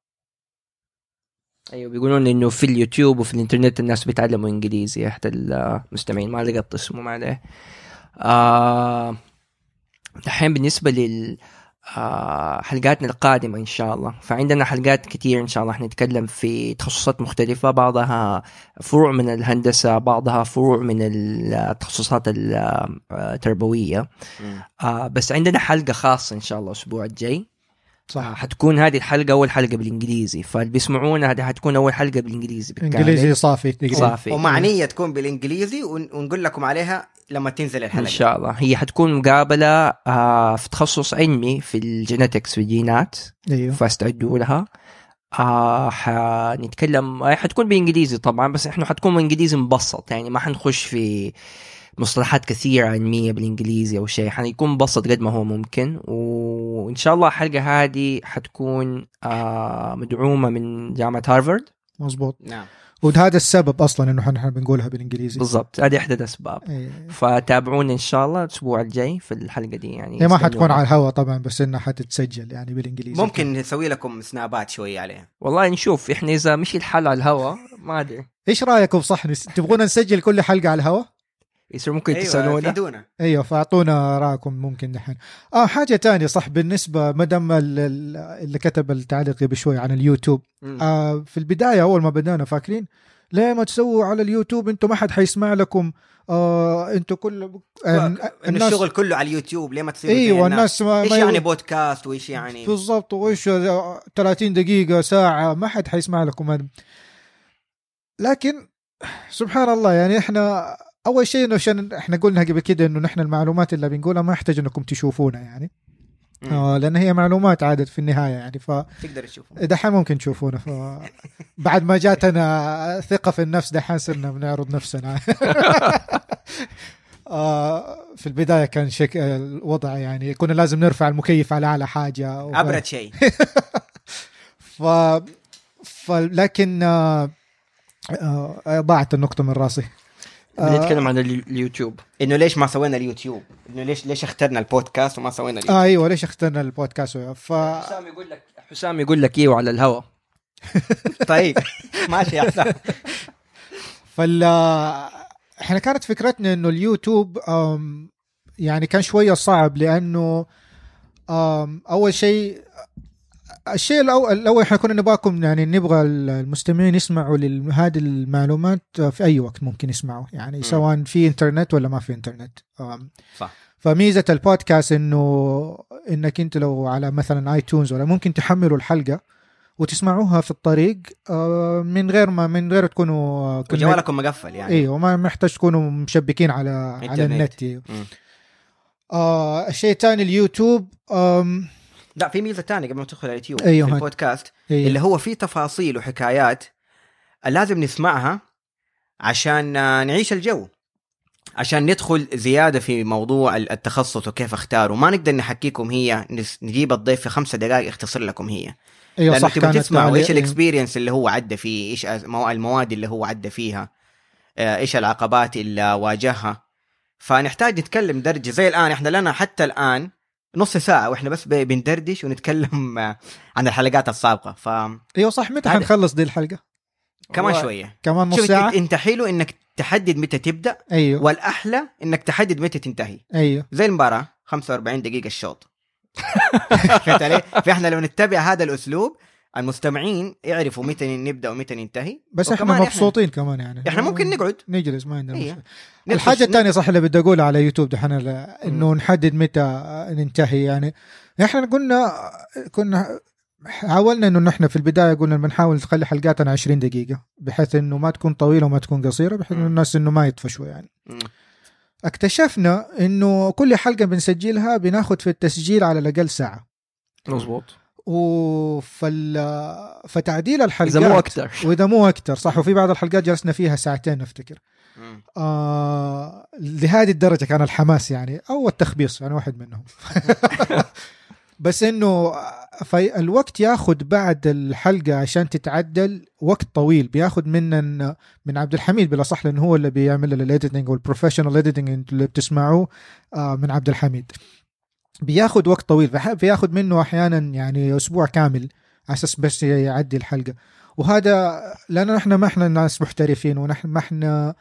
أيوه بيقولون إنه في اليوتيوب وفي الإنترنت الناس بيتعلموا إنجليزي احد المستمعين ما لقيت اسمه ما عليه. آه دحين بالنسبة لل آه حلقاتنا القادمة إن شاء الله. فعندنا حلقات كتير إن شاء الله. حنتكلم في تخصصات مختلفة بعضها فروع من الهندسة بعضها فروع من التخصصات التربوية آه بس عندنا حلقة خاصة إن شاء الله الأسبوع الجاي. صح. آه، حتكون هذه الحلقة أول حلقة بالإنجليزي. فاللي بيسمعونا هذه حتكون أول حلقة بالإنجليزي بالكامل. إنجليزي صافي. تقريبا. صافي. ومعنية تكون بالإنجليزي ون- ونقول لكم عليها لما تنزل إن الحلقة شاء الله. هي حتكون مقابلة آه في تخصص علمي في الجينيتكس في الجينات. أيوه. فاستعدوا لها. آه حنتكلم آه، حتكون بالإنجليزي طبعا بس إحنا حتكون بالانجليزي مبسط. يعني ما حنخش في مصطلحات كثيرة علمية بالإنجليزي أو شيء. حيكون مبسط قد ما هو ممكن. وإن شاء الله الحلقة هذه حتكون آه مدعومة من جامعة هارفارد. مزبوط نعم. وهذا السبب أصلا إنه إحنا بنقولها بالإنجليزي. بالضبط. هذه إحدى الأسباب. إيه. فتابعونا إن شاء الله الأسبوع الجاي في الحلقة دي يعني هي ما استنونا. حتكون على الهواء طبعا بس إنها حتتسجل يعني بالإنجليزي. ممكن نسوي لكم سنابات شوية عليها. والله نشوف إحنا إذا مشي الحل على الهواء ما أدري. إيش رايكم صح نس... تبغونا نسجل كل حلقة على الهواء يصير ممكن أيوه تسالونا فيدونا أيوه فأعطونا رأيكم ممكن دحين. آه حاجة تانية صح بالنسبة ما دام ال- ال- اللي كتب التعليق قبل شوي عن اليوتيوب. آه في البداية أول ما بدأنا فاكرين ليه ما تسووا على اليوتيوب؟ أنتم ما حد حيسمع لكم. آه أنتم كل آه إنه الشغل كله على اليوتيوب ليه ما تصير أيوه الناس ما, إيش ما يعني بودكاست وإيش يعني؟ بالضبط وإيش 30 دقيقة ساعة ما حد حيسمع لكم. هذا لكن سبحان الله يعني إحنا أول شيء إنه عشان إحنا قلنا قبل كده إنه نحن المعلومات اللي بنقولها ما يحتاج إنكم تشوفونا يعني. آه لأن هي معلومات عادة في النهاية يعني ف تقدر تشوفه دحين ممكن تشوفونا ف... بعد ما جاتنا ثقة في النفس دحين صرنا بنعرض نفسنا. آه في البداية كان شك... الوضع يعني كنا لازم نرفع المكيف على أعلى حاجة. وف- أبرد شيء. ف... ف... لكن آه... آه... ضاعت النقطة من رأسي. بنتكلم عن اليو- اليوتيوب. إنه ليش ما سوينا اليوتيوب؟ إنه ليش ليش اخترنا البودكاست وما سوينا اليوتيوب؟ آه أيوه ليش اخترنا البودكاست؟ ف حسام يقول لك حسام يقول لك إيوه على الهواء طيب ماشي يا حسام. فال إحنا كانت فكرتنا إنه اليوتيوب. يعني كان شوية صعب لأنه. أول شيء الشيء الأول الأول إحنا كنا نبغاكم يعني نبغى المستمعين يسمعوا لهذه المعلومات في أي وقت ممكن يسمعوا يعني سواء في إنترنت ولا ما في إنترنت. صح فميزة البودكاست إنه إنك أنت لو على مثلا اي تونز ولا ممكن تحملوا الحلقة وتسمعوها في الطريق آه، من غير ما من غير تكونوا آه، وجوالكم مقفل يعني أيوه ما محتاج تكونوا مشبكين على على. النت. آه الشيء الثاني اليوتيوب لا في ميزة ثانية قبل ما تدخل على اليوتيوب أيوه. في البودكاست أيوه. اللي هو في تفاصيل وحكايات لازم نسمعها عشان نعيش الجو عشان ندخل زيادة في موضوع التخصص وكيف أختاره ما نقدر نحكيكم هي نجيب الضيف في خمسة دقائق يختصر لكم هي أيوه صح كانت تعليق- إيش الاكسبيرينس اللي هو عدى فيه إيش المواد اللي هو عدى فيها آه، إيش العقبات اللي واجهها فنحتاج نتكلم درجة زي الآن إحنا لنا حتى الآن نص ساعة وإحنا بس بندردش ونتكلم آه، عن الحلقات السابقة. فكمان أيوه صح متى حنخلص دي الحلقة؟ والله. شوية. كمان نص ساعة؟ انت- حلو إنك تحدد متى تبدأ أيوه. والأحلى إنك تحدد متى تنتهي. أيوه. زي المباراة 45 دقيقة الشوط. فهمت علي؟ فإحنا لو نتبع هذا الأسلوب المستمعين يعرفوا متى نبدأ ومتى ننتهي. بس إحنا مبسوطين كمان يعني. إحنا ممكن نقعد. نجلس ما عندنا إيه. مشكلة. الحاجة الثانية صح اللي بدي اقولها على يوتيوب دحين إنه نحدد متى ننتهي يعني. إحنا قلنا كنا حاولنا إنه نحن في البداية قلنا بنحاول نخلي حلقاتنا 20 دقيقة بحيث إنه ما تكون طويلة وما تكون قصيرة بحيث إنه. الناس إنه ما يطفشوا يعني. مم. اكتشفنا إنه كل حلقة بنسجلها بناخد في التسجيل على الأقل ساعة. مظبوط. وفل فتعديل الحلقات إذا مو أكثر وإذا مو أكثر صح. وفي بعض الحلقات جلسنا فيها ساعتين افتكر. آه لهذه الدرجة كان الحماس يعني أو التخبيص يعني واحد منهم. بس إنه في الوقت ياخذ بعد الحلقة عشان تتعدل وقت طويل. بياخذ من من عبد الحميد بالاصح لأنه هو اللي بيعمل ال editing وال professional editing اللي بتسمعوه آه من عبد الحميد. بياخذ وقت طويل بياخذ منه أحيانا يعني أسبوع كامل على أساس بس يعدي الحلقة. وهذا لأنه إحنا ما إحنا ناس محترفين ونحن ما إحنا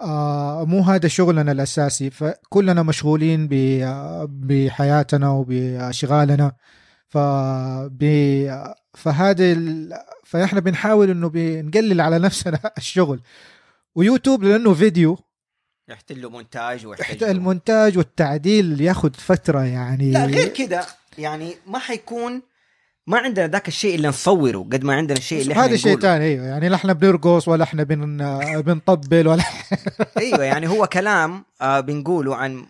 آه مو هذا شغلنا الأساسي. فكلنا مشغولين بحياتنا وبأشغالنا. ف فهذا ال... فاحنا بنحاول إنه بنقلل على نفسنا الشغل. ويوتيوب لأنه فيديو. يحتاج له مونتاج ويحتاج المونتاج والتعديل ياخذ فترة يعني. لا غير كده يعني ما حيكون ما عندنا ذاك الشيء اللي نصوره قد ما عندنا الشيء اللي إحنا هذا شيء. ثاني أيوه. يعني لا إحنا بنرقص ولا إحنا بن... بنطبل ولا أيوه يعني هو كلام آه بنقوله عن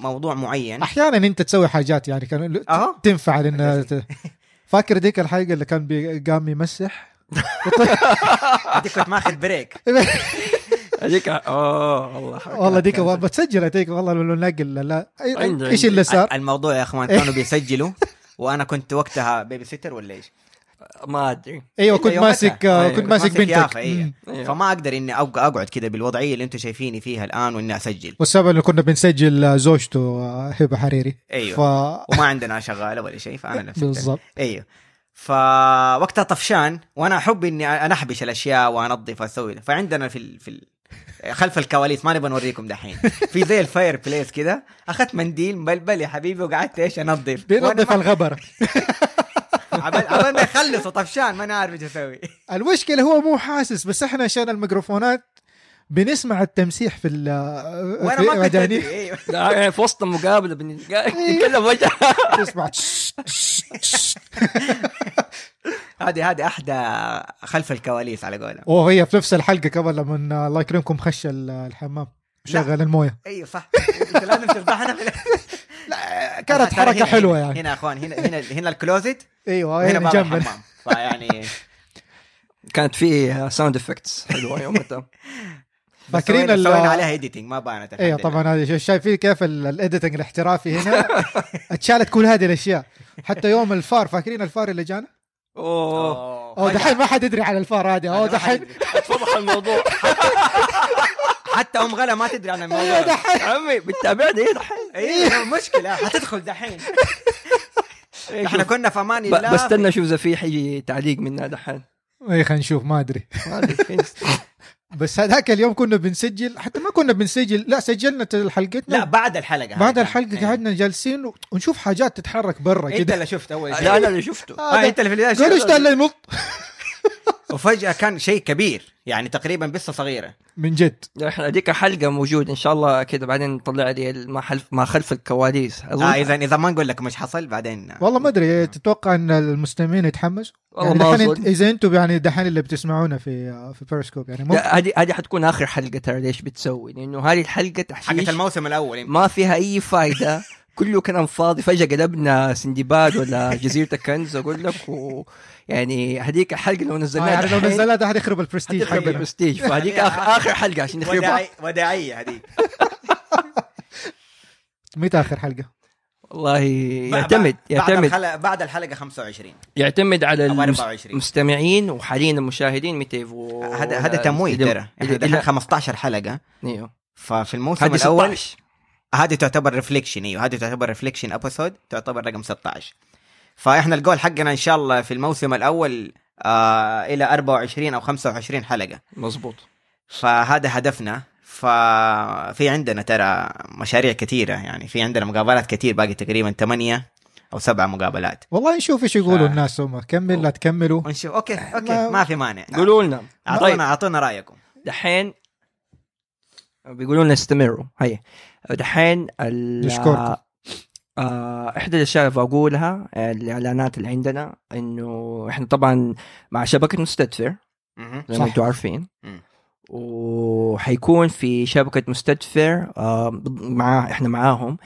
موضوع معين. أحيانا أنت تسوي حاجات يعني كان اهو تنفع لأن فاكر ديك الحلقة اللي كان قام يمسح؟ هذيك كنت ماخذ بريك. هذيك آه والله والله ديك بتسجل هذيك والله لو نقل لا إيش. اللي صار؟ الموضوع يا أخوان كانوا بيسجلوا وأنا كنت وقتها babysitter ولا إيش؟ ما أدري. أيوه كنت يومتها. ماسك أيوة، كنت ماسك بنتك. يافا، أيوة. فما أقدر إني أقعد كذا بالوضعية اللي أنتم شايفيني فيها الآن وإني أسجل. والسبب انه كنا بنسجل زوجته هبة حريري. أيوه. ف وما عندنا شغالة ولا شيء فأنا نفسي بالضبط. أيوه. فوقتها طفشان وأنا أحب إني أنحبش الأشياء وأنظف وأسوي. فعندنا في ال... في ال... خلف الكواليس ما نبغى نوريكم دحين. في زي ال fireplace كده. أخذت منديل مبلل يا حبيبي وقعدت إيش أنظف. بينظف ما- الغبر. عبال ما يخلص وطفشان ما أنا عارف إيش أسوي. المشكلة هو مو حاسس بس إحنا عشان الميكروفونات بنسمع التمسيح في ال وأنا في ما كنت لا، يعني في وسط المقابلة بنتكلم وجه تسمع. هذه هذه أحدى خلف الكواليس على قولها وهي في نفس الحلقة قبل لما الله يكرمكم خش ال- الحمام. شغل الموية. أيوه صح. إنت لازم تفضحنا في لا كانت حركة حلوة يعني. هنا يا أخوان هنا هنا هنا ال closet أيوه هنا باب جنب الحمام. فيعني كانت في sound effects حلوة يومتها فاكرين فاكرين ال- سوينا عليها editing ما بانت أيوه طبعا هذه شايفين كيف ال- ال editing الاحترافي هنا؟ أتشالت كل هذه الأشياء. حتى يوم الفار فاكرين الفار اللي جانا؟ أوه. لله. أو دحين ما حد يدري على الفار هذه. أو أنا ما دحين. اتفضح الموضوع. حتى أم غلا ما تدري عن أيوة الموضوع دحين. عمي بتتابعني؟ إيه دحين. أيوه مشكلة. حتدخل دحين. إيه، إحنا. كنا في أمان الله بستنى أشوف إذا في حيجي تعليق منها دحين. اي خلينا نشوف ما أدري. بس هذاك اليوم كنا بنسجل حتى ما كنا بنسجل لا سجلنا حلقتنا لا بعد الحلقة بعد. الحلقة إيه. قعدنا جالسين ونشوف حاجات تتحرك برا إنت كده. اللي شفت أول شيء. لا أنا اللي شفته. آه إنت اللي في البداية قالوا إيش اللي ينط وفجأة كان شيء كبير. يعني تقريبا بصه صغيرة. من جد. إحنا هذيك حلقة موجود إن شاء الله كذا بعدين نطلع لي ما خلف ما خلف الكواليس. اظن آه اذا إذا ما نقول لكم إيش حصل بعدين والله ما أدري تتوقع إن المستمعين يتحمسوا والله يعني ما دحين إذا أنتم يعني دحين اللي بتسمعونا في في بيرسكوب يعني هذه هذه حتكون آخر حلقة ترى ليش بتسوي؟ لأنه هذه الحلقة حقت تحشيش الموسم الأول. يمكن. ما فيها أي فائده كله كلام فاضي. فجأة قلبنا سندباد ولا جزيرة الكنز أقول لك و يعني هذيك الحلقة لو آه نزلناها يعني لو نزلها ده حيخرب البرستيج حتخرب البرستيج فهذيك يعني آخر اخر حلقة عشان نخربها. وداعي وداعية هذيك. متى آخر حلقة؟ والله يعتمد بعد يعتمد. الحلقة بعد الحلقة 25 يعتمد على أو المس- 24. المستمعين وحاليا المشاهدين متى يبغوا هذا هذا تمويه إذا- ترى. إحنا إذا- دحين إذا- 15 حلقة. إيوه. ففي الموسم الأول 16 هذه تعتبر reflection أيوه هذه تعتبر reflection episode تعتبر رقم 16 فإحنا الجول حقنا إن شاء الله في الموسم الأول آه إلى 24 أو 25 حلقة. مظبوط. فهذا هدفنا. ففي عندنا ترى مشاريع كثيرة يعني في عندنا مقابلات كثير باقي تقريبا ثمانية أو سبعة مقابلات. والله نشوف إيش يقولوا ف- الناس هم كمل لا تكملوا. ونشوف okay okay ما- ما في مانع. قولوا لنا. اعطونا طيب. أعطونا رأيكم. دحين بيقولوا لنا استمروا. هي دحين ال- نشكركم. آه إحدى الأشياء اللي بقولها الإعلانات اللي عندنا إنه إحنا طبعا مع شبكة مستدفر. زي. ما أنتم عارفين. وحيكون في شبكة مستدفر آه مع إحنا معاهم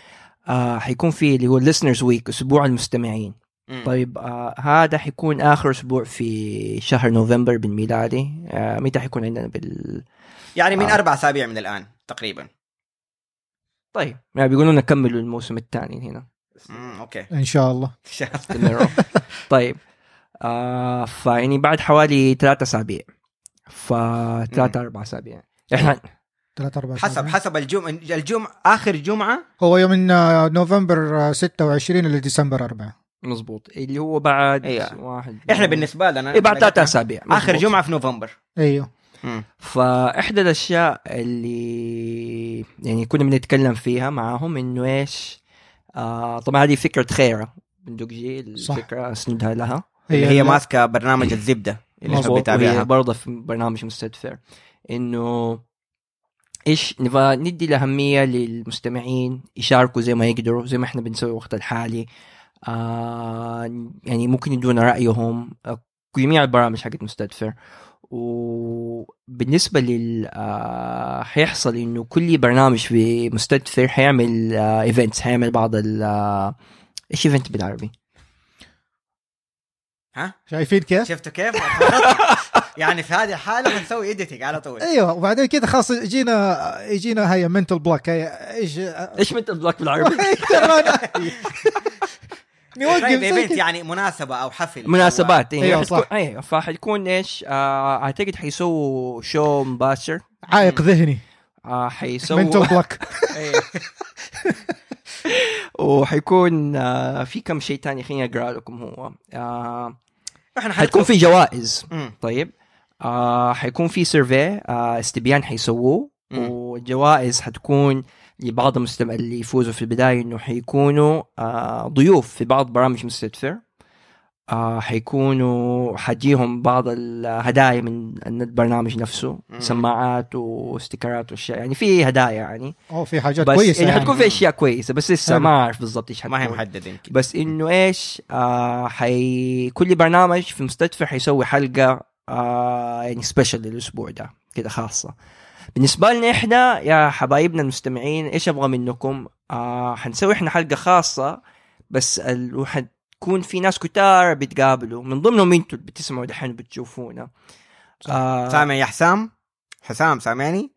آه حيكون في اللي هو listeners ويك أسبوع المستمعين مم. طيب آه هذا حيكون آخر أسبوع في شهر نوفمبر بالميلادي آه متى حيكون عندنا بال يعني من آه. أربع أسابيع من الآن تقريبا طيب. يعني بيقولوا لنا كملوا الموسم الثاني هنا. مم. أوكي. إن شاء الله. طيب. آه فيعني بعد حوالي ثلاثة أسابيع. فثلاثة أربع أسابيع. إحنا ثلاث أربع حسب. حسب الجمعه الجمعه آخر جمعة؟ هو يوم من آه، نوفمبر آه، 26 إلى ديسمبر 4 مظبوط. اللي هو بعد أيوة. واحد إحنا بالنسبة لنا إيه بعد ثلاثة أسابيع. آخر. جمعة في نوفمبر. أيوه. فإحدى الأشياء اللي يعني كنا بنتكلم فيها معاهم إنه إيش آه طبعا هذه فكرة خيرة من دوجي صح. الفكرة اسندها لها. اللي هي ال- ماسكة برنامج الزبدة اللي وهي يتابعها برضه في برنامج مستدفر إنه إيش نبغى ندي الأهمية للمستمعين يشاركوا زي ما يقدروا زي ما إحنا بنسوي وقت الحالي. آه يعني ممكن يدونا رأيهم آه، جميع البرامج حقت مستدفر وبالنسبة لل آه حيحصل إنه كل برنامج في مستدفر حيعمل آه events حيعمل بعض ال آه، إيش event بالعربي؟ ها شايفين كيف؟ شفتوا كيف؟ يعني في هذه الحالة حنسوي editing على طول أيوه وبعدين كده خلاص يجينا يجينا هي mental block هي إيش إيش mental block بالعربي؟ طيب event. يعني مناسبة أو حفل مناسبات أيوة، أيوه صح. أيوه فحتكون إيش آه أعتقد حيسووا show مباشر عائق ذهني آه حيسووا mental block أيوة. وحيكون آه في كم شيء تاني خليني أقرأ لكم هو آه إحنا حتكون في جوائز مم. طيب آه حيكون في سيرفي آه استبيان حيسووه. والجوائز حتكون لبعض المستمع اللي يفوزوا في البداية إنه حيكونوا آه ضيوف في بعض برامج مستدفر آه حيكونوا حجيهم بعض الهدايا من البرنامج نفسه مم. سماعات واستيكرات وأشياء يعني في هدايا يعني أوه في حاجات بس كويسة يعني يعني. حتكون في أشياء كويسة بس لسه. ما أعرف بالضبط إيش ما هي. محددة يمكن بس إنه إيش آه حي كل برنامج في مستدفر حيسوي حلقة آه يعني سبيشل للأسبوع ده كده خاصة بالنسبة لنا إحنا يا حبايبنا المستمعين إيش أبغى منكم؟ آه حنسوي إحنا حلقة خاصة بس ال... وحتكون في ناس كتار بيتقابلوا من ضمنهم أنتوا اللي بتسمعوا دحين بتشوفونا آه سامع يا حسام؟ حسام سامعني؟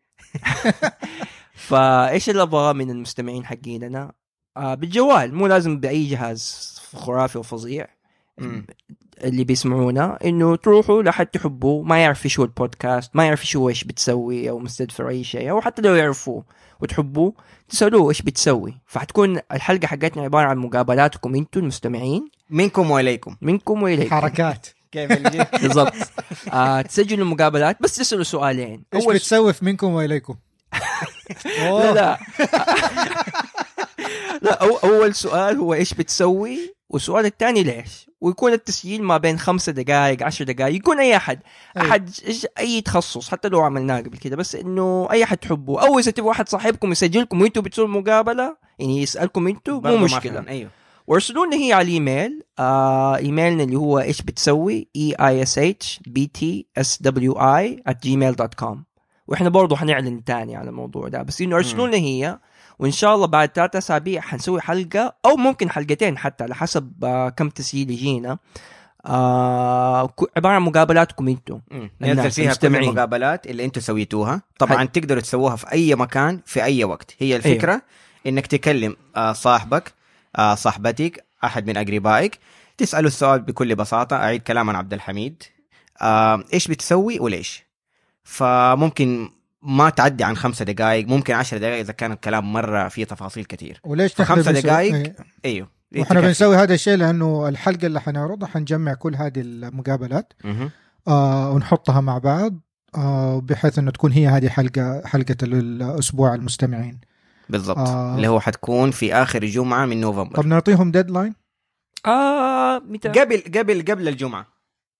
فإيش اللي أبغاه من المستمعين حقيننا آه بالجوال مو لازم بأي جهاز خرافي وفظيع. اللي بيسمعونا إنه تروحوا لحد تحبوه ما يعرف هو البودكاست ما يعرف هو إيش بتسوي أو مستدفر أي شيء أو حتى لو يعرفوه وتحبوه تسألوه إيش بتسوي. فحتكون الحلقة حقتنا عبارة عن مقابلاتكم أنتم المستمعين. منكم وإليكم. منكم وإليكم. حركات. كيف بالضبط. آه تسجلوا مقابلات بس تسألوا سؤالين. إيش بتسوي في منكم وإليكم؟ لا. لا. لا أو أول سؤال هو إيش بتسوي؟ والسؤال الثاني ليش؟ ويكون التسجيل ما بين خمسة دقائق عشر دقائق يكون أي أحد. أي. أحد إيش- أي تخصص حتى لو عملناه قبل كده بس إنه أي أحد تحبه. أو إذا تبغوا أحد صاحبكم يسجلكم وأنتم بتسووا مقابلة يعني يسألكم أنتم مو مشكلة. أيوه. وارسلوا لنا هي على الإيميل آه إيميلنا اللي هو إيش بتسوي E E S H B T S W E gmail dot com وإحنا برضه حنعلن تاني على الموضوع ده. بس إنه ارسلوا لنا هي وإن شاء الله بعد ثلاثة أسابيع حنسوي حلقة أو ممكن حلقتين حتى على حسب آه كم تسجيل يجينا. آه عبارة عن مقابلاتكم أنتم ننزل فيها كل. المقابلات اللي أنتم سويتوها. طبعا حل- تقدروا تسووها في أي مكان في أي وقت. هي الفكرة أيوه. إنك تكلم آه، صاحبك آه، صاحبتك أحد من أقربائك تسأله السؤال بكل بساطة. أعيد كلام عن عبد الحميد. إيش بتسوي وليش؟ فممكن ما تعدي عن خمسة دقائق ممكن عشر دقائق إذا كان الكلام مرة فيه تفاصيل كثير. وليش خمسة دقايق؟ إيه. أيوه وإحنا بنسوي هذا الشيء لأنه الحلقة اللي حنعرضها حنجمع كل هذه المقابلات. آه ونحطها مع بعض آه بحيث إنه تكون هي هذه حلقة حلقة الأسبوع المستمعين. بالضبط. آه. اللي هو حتكون في آخر جمعه من نوفمبر. طب نعطيهم ديدلاين آه متى؟ قبل قبل قبل الجمعة.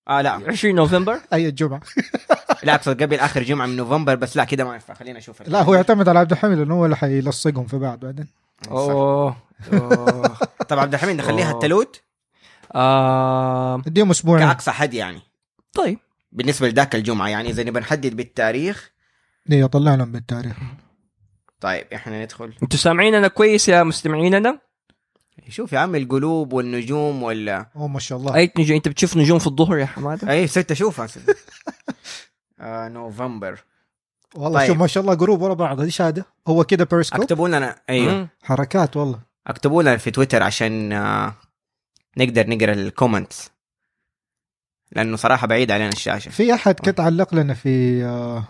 آه لا 20 نوفمبر. اي الجمعة. لا أقصد قبل آخر جمعة من نوفمبر بس لا كده ما ينفع خلينا نشوف لا هو يعتمد على عبد الحميد لأنه هو اللي حيلصقهم في بعض بعدين. أوه أوه. طب عبد الحميد نخليها. التلوت؟ آه اديهم أسبوعين. كأقصى حد يعني. طيب. بالنسبة لذاك الجمعة يعني إذا نبغى نحدد بالتاريخ. أيوه طلع لهم بالتاريخ. طيب إحنا ندخل. أنتوا سامعيننا كويس يا مستمعيننا؟ شوف يا عم القلوب والنجوم ولا أوه ما شاء الله. أي نجوم؟ أنت بتشوف نجوم في الظهر يا حمادة؟ أي ست اشوفها آه نوفمبر. والله طيب. شوف ما شاء الله group ورا بعض. إيش هذا؟ هو كده بيرسكوب اكتبوا لنا أيوه. حركات والله. اكتبوا لنا في تويتر عشان آه نقدر نقرأ ال comments لأنه صراحة بعيد علينا الشاشة. في أحد كنت علق لنا في آه،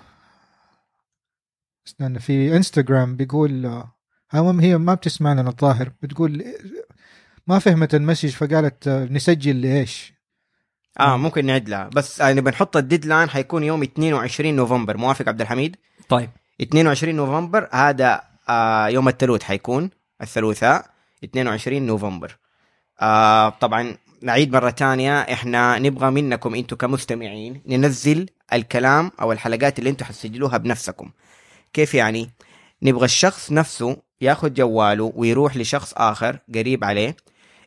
استنى في انستغرام بيقول آه، هم هي ما بتسمع لنا الظاهر بتقول ما فهمت ال message فقالت آه، نسجل لإيش؟ آه ممكن نعد لها. بس آه نبي نحط ال deadline حيكون يوم 22 نوفمبر. موافق عبد الحميد؟ طيب. 22 نوفمبر هذا آه يوم الثلاث حيكون الثلاثاء 22 نوفمبر. آه طبعا نعيد مرة تانية. إحنا نبغى منكم أنتم كمستمعين ننزل الكلام أو الحلقات اللي أنتم حتسجلوها بنفسكم. كيف يعني؟ نبغى الشخص نفسه ياخذ جواله ويروح لشخص آخر قريب عليه.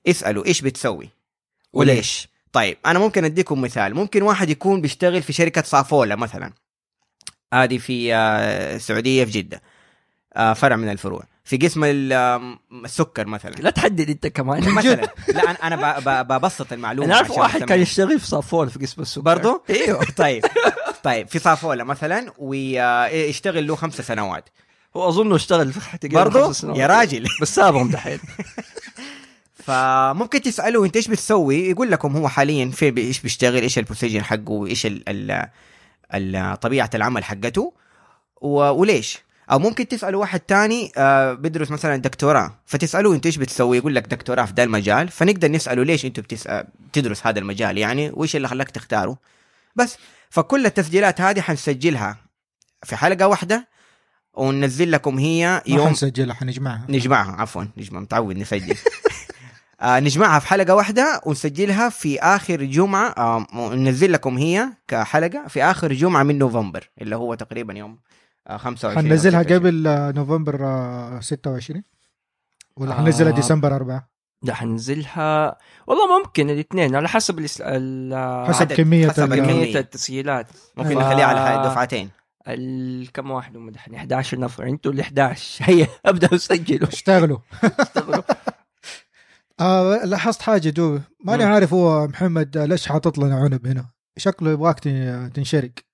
اسأله إيش بتسوي؟ وليش؟ طيب أنا ممكن أديكم مثال. ممكن واحد يكون بيشتغل في شركة صافولا مثلا. هذه في آه، السعودية في جدة. آه، فرع من الفروع. في قسم السكر مثلا. لا تحدد أنت كمان. مثلا. لا أنا أنا ببسط المعلومة أنا أعرف واحد كان. يشتغل في صافول في قسم السكر. برضو؟ إيوه. طيب. طيب في صافولا مثلا ويشتغل له خمسة سنوات. هو أظنه اشتغل في سنوات. يا راجل. بس سابهم دحين. فممكن تسالوه انت إيش بتسوي؟ يقول لكم هو حاليا في إيش بيشتغل إيش البوزيشن حقه وايش طبيعة العمل حقته وليش؟ أو ممكن تسألوا واحد تاني آه بيدرس مثلا دكتوراه. فتسالوه انت إيش بتسوي؟ يقول لك دكتوراه في ده المجال. فنقدر نساله ليش انت بتدرس هذا المجال يعني؟ وإيش اللي خلاك تختاره؟ بس. فكل التسجيلات هذه حنسجلها في حلقة واحدة وننزل لكم هي ما يوم حنسجلها حنجمعها. نجمعها عفوا نجمع متعود نسجل. آه نجمعها في حلقة واحدة ونسجلها في آخر جمعة آه وننزل لكم هي كحلقة في آخر جمعة من نوفمبر اللي هو تقريبا يوم آه 25 أو حننزلها 26. قبل آه، نوفمبر آه، 26 ولا آه. حننزلها ديسمبر 4 ده حننزلها والله ممكن الاثنين على حسب. ال... حسب عدد- كمية حسب. كمية التسجيلات ممكن ف- نخليها على دفعتين. كم واحد هم دحين 11 نفر أنتوا ال 11 هيا ابداوا سجلوا اشتغلوا اشتغلوا آه لاحظت حاجة دوب ماني مم. عارف هو محمد ليش حاطط لنا عنب هنا. شكله يبغاك تن- تنشرك.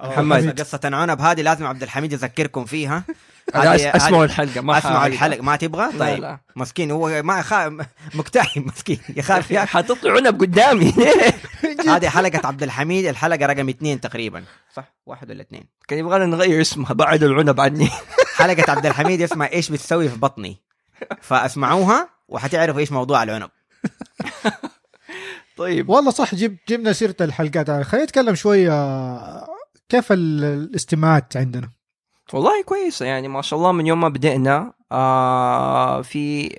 محمد قصة عنب هذه لازم عبد الحميد يذكركم فيها. اسمعوا الحلقة ما اسمعوا. الحلقة. ما تبغى؟ طيب. لا. مسكين هو ما خا... مكتئب. مسكين. يخاف يا حاطط لي عنب قدامي. هذه حلقة عبد الحميد. الحلقة رقم اثنين تقريبا. صح. واحد ولا اثنين. كان يبغانا نغير اسمها بعد العنب عني. حلقة عبد الحميد اسمها إيش بتسوي في بطني. فأسمعوها. وحتعرفوا إيش موضوع العنب. طيب. والله صح جب جبنا سيرة الحلقات. خلينا نتكلم شوية آه، كيف ال- الاستماعات عندنا؟ والله كويسة يعني ما شاء الله من يوم ما بدأنا آه في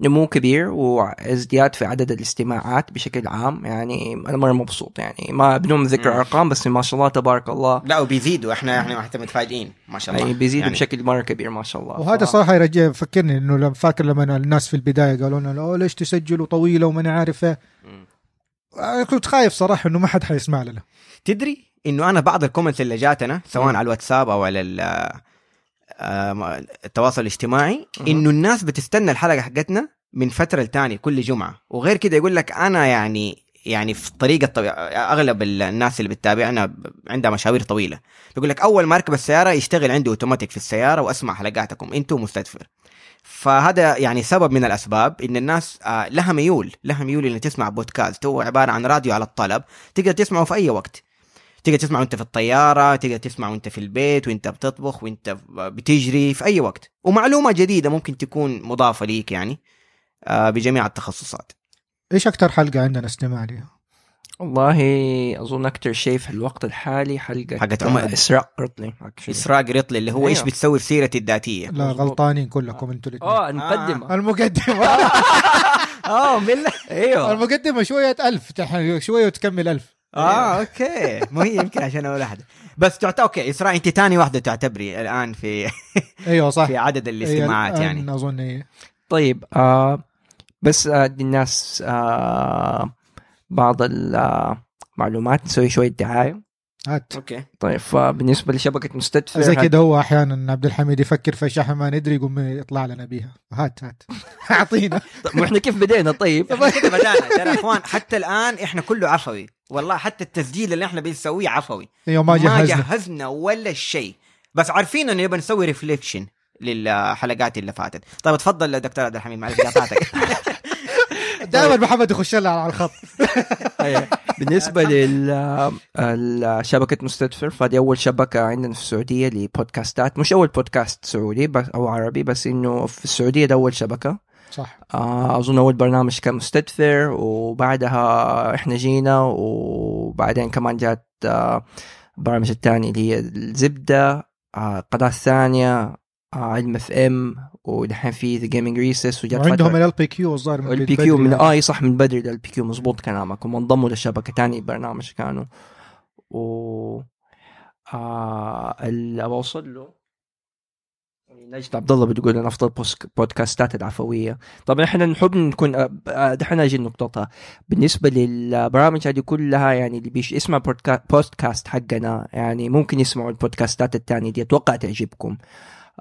نمو كبير وازدياد في عدد الاستماعات بشكل عام. يعني أنا مرة مبسوط يعني ما بدون ذكر. أرقام بس ما شاء الله تبارك الله. لا وبيزيدوا. إحنا إحنا حتى متفاجئين ما شاء الله. يعني بيزيدوا يعني بشكل مرة كبير ما شاء الله. وهذا ف- صراحة يرجع فكرني إنه لما فاكر لما الناس في البداية قالوا لنا "أوه، ليش تسجلوا طويلة وماني عارف إيه مم. أنا كنت خايف صراحة إنه ما حد حيسمع لنا. تدري إنه أنا بعض الكومنتس اللي جاتنا سواء. على الواتساب أو على ال- آه، التواصل الاجتماعي. إنه الناس بتستنى الحلقة حقتنا من فترة لتانية كل جمعة. وغير كده يقول لك أنا يعني يعني في طريقة طوي... أغلب الناس اللي بتتابعنا عندها مشاوير طويلة. بيقول لك أول ما اركب السيارة يشتغل عندي أوتوماتيك في السيارة وأسمع حلقاتكم أنتم مستدفر. فهذا يعني سبب من الأسباب إن الناس آه، لها ميول لها ميول إنها تسمع بودكاست. هو عبارة عن راديو على الطلب تقدر تسمعه في أي وقت. تقدر تسمع وانت في الطيارة تقدر تسمع وانت في البيت وانت بتطبخ وانت بتجري في أي وقت. ومعلومة جديدة ممكن تكون مضافة ليك يعني آه، بجميع التخصصات. إيش أكثر حلقة عندنا استماع لها؟ والله أظن أكثر شيء في الوقت الحالي حلقة حقت آه، عمر. إسراء رطلي actually. إسراء رطلي اللي هو إيش أيوه. بتسوي في سيرتي الذاتية. لا. غلطانين كلكم أنتوا الاثنين آه المقدمة. المقدمة. آه. بالله. أيوه. المقدمة شوية ألف تح- شوية وتكمل ألف. آه أوكي. مو هي يمكن عشان أول واحدة. بس تعتبر أوكي إسراء أنت ثاني واحدة تعتبري الآن في أيوه صح. في عدد الاستماعات هي يعني. أظن هي طيب آه بس آه الناس آه بعض المعلومات نسوي شوية دعاية. هات. أوكي. طيب فبالنسبه لشبكة مستدفع زي كده هو أحيانا عبد الحميد يفكر في شحن ما ندري يقوم يطلع لنا بيها. هات هات. أعطينا. طيب إحنا كيف بدينا؟ طيب. إحنا كده بدأنا؟ ترى يا إخوان حتى الآن إحنا كله عفوي. والله حتى التسجيل اللي إحنا بنسويه عفوي. أيوه ما ما جهزنا. جهزنا ولا شيء. بس عارفين إنه نبغى نسوي ريفليكشن للحلقات اللي فاتت. طيب تفضل دكتور عبد الحميد معلش قاطعتك دائما محمد يخش لنا على الخط. أيوة. بالنسبة لشبكه مستدفر فدي أول شبكة عندنا في السعودية لبودكاستات. مش أول بودكاست سعودي بس أو عربي بس إنه في السعودية ده أول شبكة. صح. آه، أظن اول برنامج كان مستدفر وبعدها إحنا جينا وبعدين كمان جات آه، البرامج الثانية اللي هي الزبدة آه، القناه الثانية علم FM ودحين في The Gaming Recess وجات وعندهم ال BQ الظاهر من ال BQ من يعني. آه صح من بدري ده ال BQ مظبوط كلامك. هم انضموا للشبكه تاني برنامج كانوا. و آه اللي بوصل له. نجد عبد الله بتقول إن أفضل بودكاستات العفوية. طبعا إحنا نحب نكون آه، دحين أجي نقطتها. بالنسبة للبرامج هذه كلها يعني اللي بيش بودكا- بودكاست حقنا. يعني ممكن يسمعوا البودكاستات الثانية دي أتوقع تعجبكم.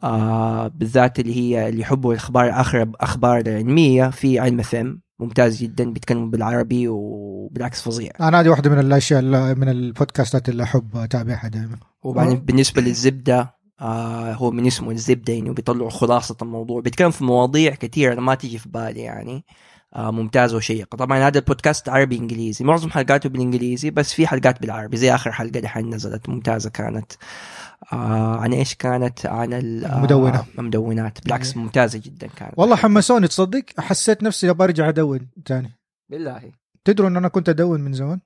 آه بالذات اللي هي اللي يحبوا الاخبار آخر أخبار العلمية في علم فم ممتاز جدا بيتكلموا بالعربي وبالعكس فظيع. أنا هذه واحدة من الأشياء من البودكاستات اللي أحب أتابعها دائما. وبعدين آه. بالنسبة للزبدة آه هو من اسمه الزبده يعني بيطلعوا خلاصة الموضوع. بيتكلم في مواضيع كثيره ما تيجي في بالي يعني. آه ممتازه وشيقه طبعا هذا البودكاست عربي إنجليزي. معظم حلقاته بالإنجليزي بس في حلقات بالعربي زي آخر حلقة دحين نزلت. ممتازة كانت. آه عن إيش كانت؟ عن ال- آه، المدونة. المدونات بالعكس ممتازة جدا كانت. والله حمسوني تصدق؟ حسيت نفسي أبغى ارجع أدون ثاني بالله. تدروا إن أنا كنت أدون من زمان؟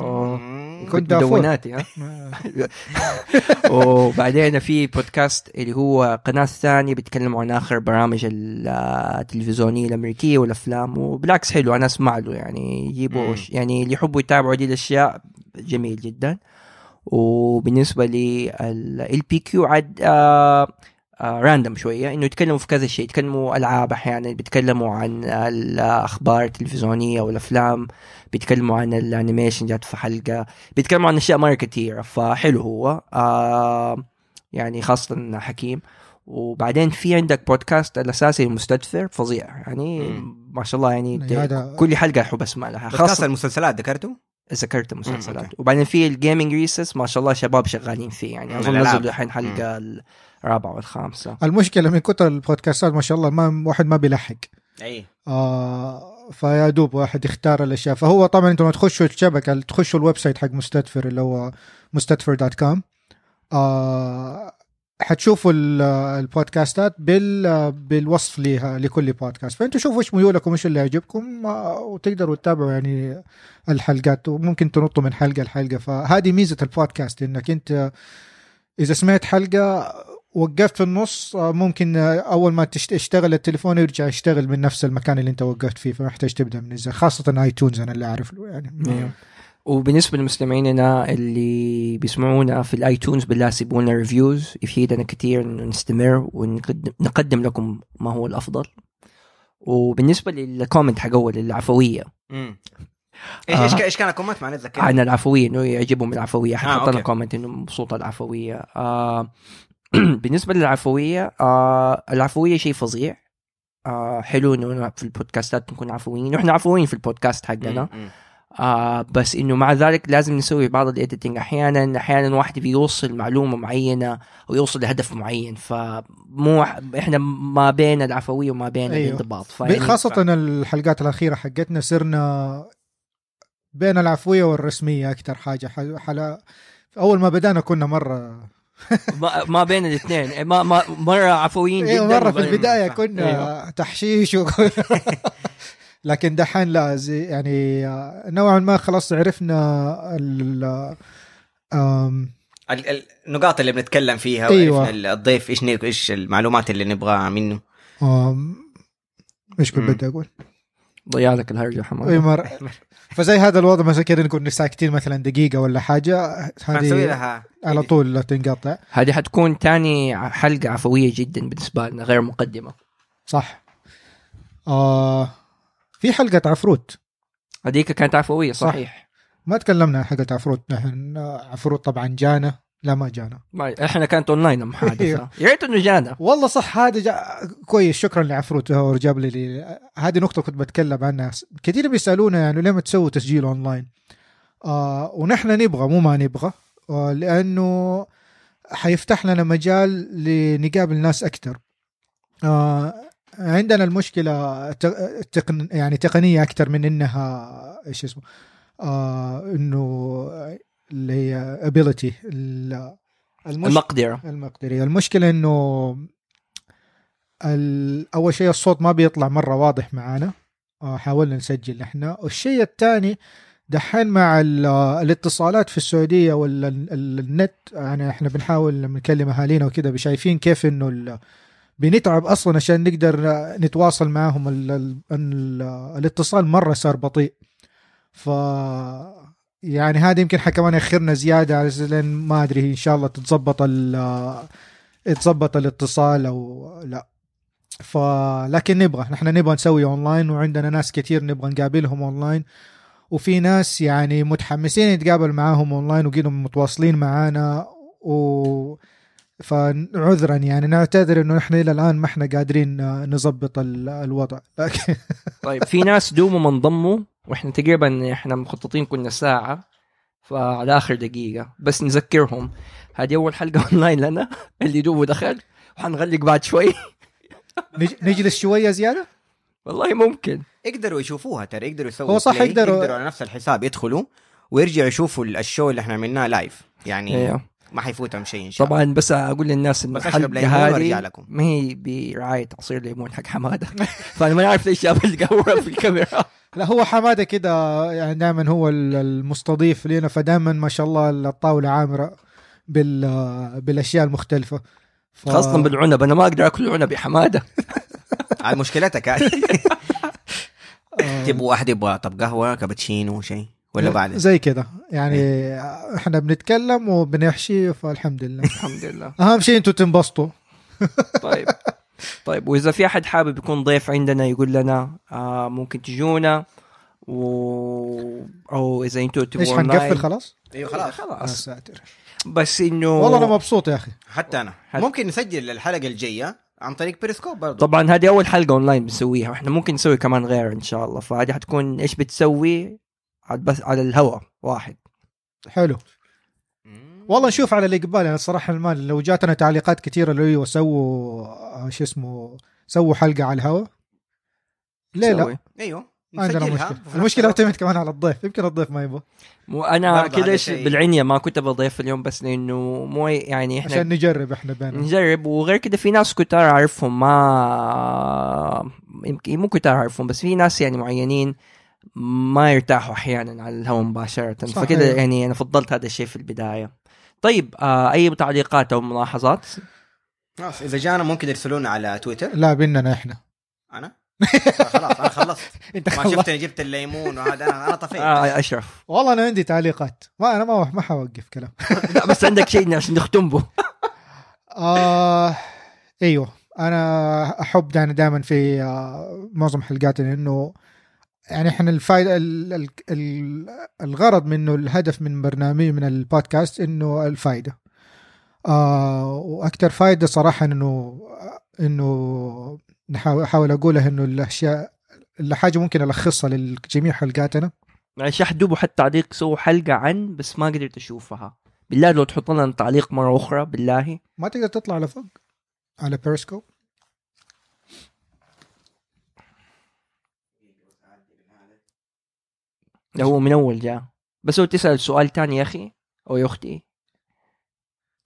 أوه. كنت. مدوناتي ها وبعدين في بودكاست اللي هو قناة ثانية بيتكلموا عن آخر برامج التلفزيونية الأمريكية والأفلام وبالعكس حلو أنا أسمع له يعني يجيبوا. يعني اللي يحبوا يتابعوا دي الأشياء جميل جدا وبالنسبة لل BQ عاد آه آه random شوية إنه يتكلموا في كذا شيء يتكلموا ألعاب أحيانا بيتكلموا عن الأخبار التلفزيونية والأفلام بيتكلموا عن ال animation جات في حلقة بيتكلموا عن أشياء مره كثيره فحلو هو. آه يعني خاصة حكيم. وبعدين في عندك بودكاست الأساسي المستدفر فظيع. يعني مم. ما شاء الله يعني يعني كل حلقة أحب أسمع لها. بودكاست خاصه المسلسلات ذكرته؟ ذكرت المسلسلات. وبعدين في ال Gaming Recess ما شاء الله شباب شغالين فيه. يعني أظن. نزلوا الحين حلقة الرابعة والخامسة. المشكلة من كثر البودكاستات ما شاء الله ما واحد ما بيلحق. أي. آه فيا دوب واحد يختار الأشياء. فهو طبعا أنتم لما تخشوا الشبكة تخشوا ال website حق مستدفر اللي هو مستدفر dot com آه حتشوفوا ال- البودكاستات بال بالوصف لها لكل بودكاست. فانتوا شوفوا إيش ميولكم إيش اللي يعجبكم آه وتقدروا تتابعوا يعني الحلقات وممكن تنطوا من حلقة لحلقة. فهذه ميزة البودكاست إنك أنت إذا سمعت حلقة وقفت في النص آه، ممكن آه، أول ما تشت- تشتغل التليفون يرجع يشتغل من نفس المكان اللي انت وقفت فيه فما يحتاج تبدأ من ال zero خاصة iTunes أنا اللي أعرف له يعني. وبالنسبة لمستمعيننا اللي بيسمعونا في ال iTunes بالله سيبوا لنا reviews يفيدنا كثير انه نستمر ونقدم نقدم لكم ما هو الأفضل وبالنسبة لل comment حق أول العفوية مم. إيش إيش آه. كان- إيش كان ال comment معنا ذكر عن العفوية إنه يعجبهم العفوية آه، حتى لنا. comment إنه مبسوط العفوية آه بالنسبة للعفوية آه العفوية شيء فظيع. آه حلو إنه في البودكاستات نكون عفويين. وإحنا عفويين في البودكاست حقنا. آه بس إنه مع ذلك لازم نسوي بعض الايديتنج أحيانا أحيانا واحد بيوصل معلومة معينة أو يوصل لهدف معين فمو إحنا ما بين العفوية وما بين أيوه. الانضباط. فيعني خاصة الحلقات الأخيرة حقتنا صرنا بين العفوية والرسمية أكثر حاجة. ح- حلا أول ما بدأنا كنا مرة ما, ما بين الاثنين ما ما مرة عفويين جدا أيوه مرة في البداية. كنا أيوه. تحشيش وكنا لكن دحين لا زي يعني آه، نوعا ما خلاص عرفنا ال النقاط اللي بنتكلم فيها أيوة. وعرفنا الضيف إيش إيش المعلومات اللي نبغاها منه إيش كنت. بدي أقول؟ ضيع لك الهرجه حماد. أي مر فزي هذا الوضع مثلا كذا نكون ساكتين مثلا دقيقة ولا حاجة هذه لها. على طول تنقطع. هذه حتكون تاني حلقة عفوية جدا بالنسبة لنا غير مقدمة. صح. آه في حلقة عفروت. هذيك كانت عفوية صح. صحيح ما تكلمنا عن حلقة عفروت. نحن عفروت طبعا جانا. لا ما جانا. ما إحنا كانت اونلاين المحادثه أيوه. يا ريت انه جانا. والله صح هذا جا... كويس شكرا لعفروت هو جاب لي لي. هذه نقطة كنت بتكلم عنها. كثير بيسألونا يعني ليه ما تسووا تسجيل اونلاين آه ونحن نبغى مو ما نبغى آه لأنه حيفتح لنا مجال لنقابل ناس أكثر. آه عندنا المشكلة ت- تقن يعني تقنية أكثر من إنها إيش اسمه؟ آه إنه اللي هي ability ال- المش... المقدرة. المقدرية المشكلة إنه ال- أول شيء الصوت ما بيطلع مرة واضح معانا. آه، حاولنا نسجل إحنا. والشيء الثاني دحين مع ال- الاتصالات في السعودية ولا ال- ال- النت يعني إحنا بنحاول لما نكلم أهالينا وكذا شايفين كيف إنه ال- بنتعب أصلا عشان نقدر نتواصل معاهم. ال ال ال الاتصال مرة صار بطيء. ف يعني هذا يمكن كمان ياخرنا زيادة لين ما أدري إن شاء الله تتظبط ال يتظبط الاتصال أو لا. ف لكن نبغى نحن نبغى نسوي أونلاين وعندنا ناس كثير نبغى نقابلهم أونلاين. وفي ناس يعني متحمسين نتقابل معاهم أونلاين وقيدهم متواصلين معانا و فعذرا يعني نعتذر إنه نحن إلى الآن ما إحنا قادرين نظبط ال- الوضع. لكن طيب في ناس دوبهم ما انضموا وإحنا تقريبا إحنا مخططين كنا ساعة فعلى آخر دقيقة. بس نذكرهم. هذه أول حلقة اونلاين لنا اللي دوبه دخل. وحنغلق بعد شوي. نج- نجلس شوية زيادة؟ والله ممكن. يقدروا يشوفوها ترى يقدروا يسووا هو صح يقدروا- يقدروا على نفس الحساب يدخلوا ويرجعوا يشوفوا ال- ال show اللي إحنا عملناه live يعني أيوه ما حيفوتهم شيء إن شاء الله. طبعا بس أقول للناس إن بس أشرب الحلقة هذه. ما هي برعاية عصير ليمون حق حمادة. فأنا ما أعرف ليش جاب القهوه في الكاميرا. لا هو حمادة كده يعني دائما هو ال- المستضيف لنا فدائما ما شاء الله الطاولة عامرة بال بالأشياء المختلفة. ف... خاصة بالعنب أنا ما أقدر آكل عنب يا حمادة. على مشكلتك. آه، تبغوا واحد يبغى طب قهوه كابتشينو شيء؟ ولا بعد؟ زي كده. يعني إحنا بنتكلم وبنحشي فالحمد لله. الحمد لله. أهم شيء أنتم تنبسطوا. طيب. طيب وإذا في أحد حابب يكون ضيف عندنا يقول لنا آه ممكن تجونا و... أو إذا أنتوا تبغوا إيش. حنقفل خلاص؟ أيوه خلاص. خلاص. ساتر. بس إنه والله أنا مبسوط يا أخي. حتى أنا. حت- ممكن نسجل الحلقة الجاية عن طريق بيريسكوب برضه طبعا هذه أول حلقة اونلاين بنسويها. وإحنا ممكن نسوي كمان غير إن شاء الله. فهذه حتكون إيش بتسوي؟ بس على الهواء واحد. حلو. والله نشوف على الاقبال يعني الصراحه المال لو جاتنا تعليقات كثيره اللي هو سووا آه، شو اسمه سووا حلقة على الهواء. ليه لا؟ أيوه ما عندنا مشكلة. المشكلة تعتمد كمان على الضيف. يمكن الضيف ما يبغى. وأنا برضه كذا بالعنيه ما كنت أبغى ضيف اليوم بس لأنه مو يعني إحنا عشان نجرب إحنا بيننا نجرب. وغير كده في ناس كتار أعرفهم ما يمكن مو كتار أعرفهم بس في ناس يعني معينين ما يرتاحوا أحيانا على الهواء مباشرة. صحيح. فكده يعني أنا فضلت هذا الشيء في البداية. طيب آه أي تعليقات أو ملاحظات؟ خلاص إذا جانا ممكن يرسلونا على تويتر؟ لا بيننا إحنا. أنا؟ آه، خلاص أنا خلصت. أنت ما خلص شفتني جبت الليمون وهذا أنا أنا طفيت. آه أشرف. والله أنا عندي تعليقات. ما أنا ما ما حوقف كلام. لا بس عندك شيء عشان نختم به آه أيوه. أنا أحب دائما في آه معظم حلقاتنا إنه يعني إحنا الفائده ال- ال- ال- الغرض منه الهدف من برنامج من البودكاست إنه الفائده آه وأكثر فائده صراحة إنه إنه نحاول أحاول أقولها إنه الأشياء الحاجة ممكن ألخصها لجميع حلقاتنا. معلش احد دوبه حتى تعليق سووا حلقة عن بس ما قدرت أشوفها. بالله لو تحط لنا تعليق مرة أخرى بالله. ما تقدر تطلع لفوق على بيرسكوب هو من أول جاء. بس هو تسأل سؤال تاني يا أخي أو يا أختي.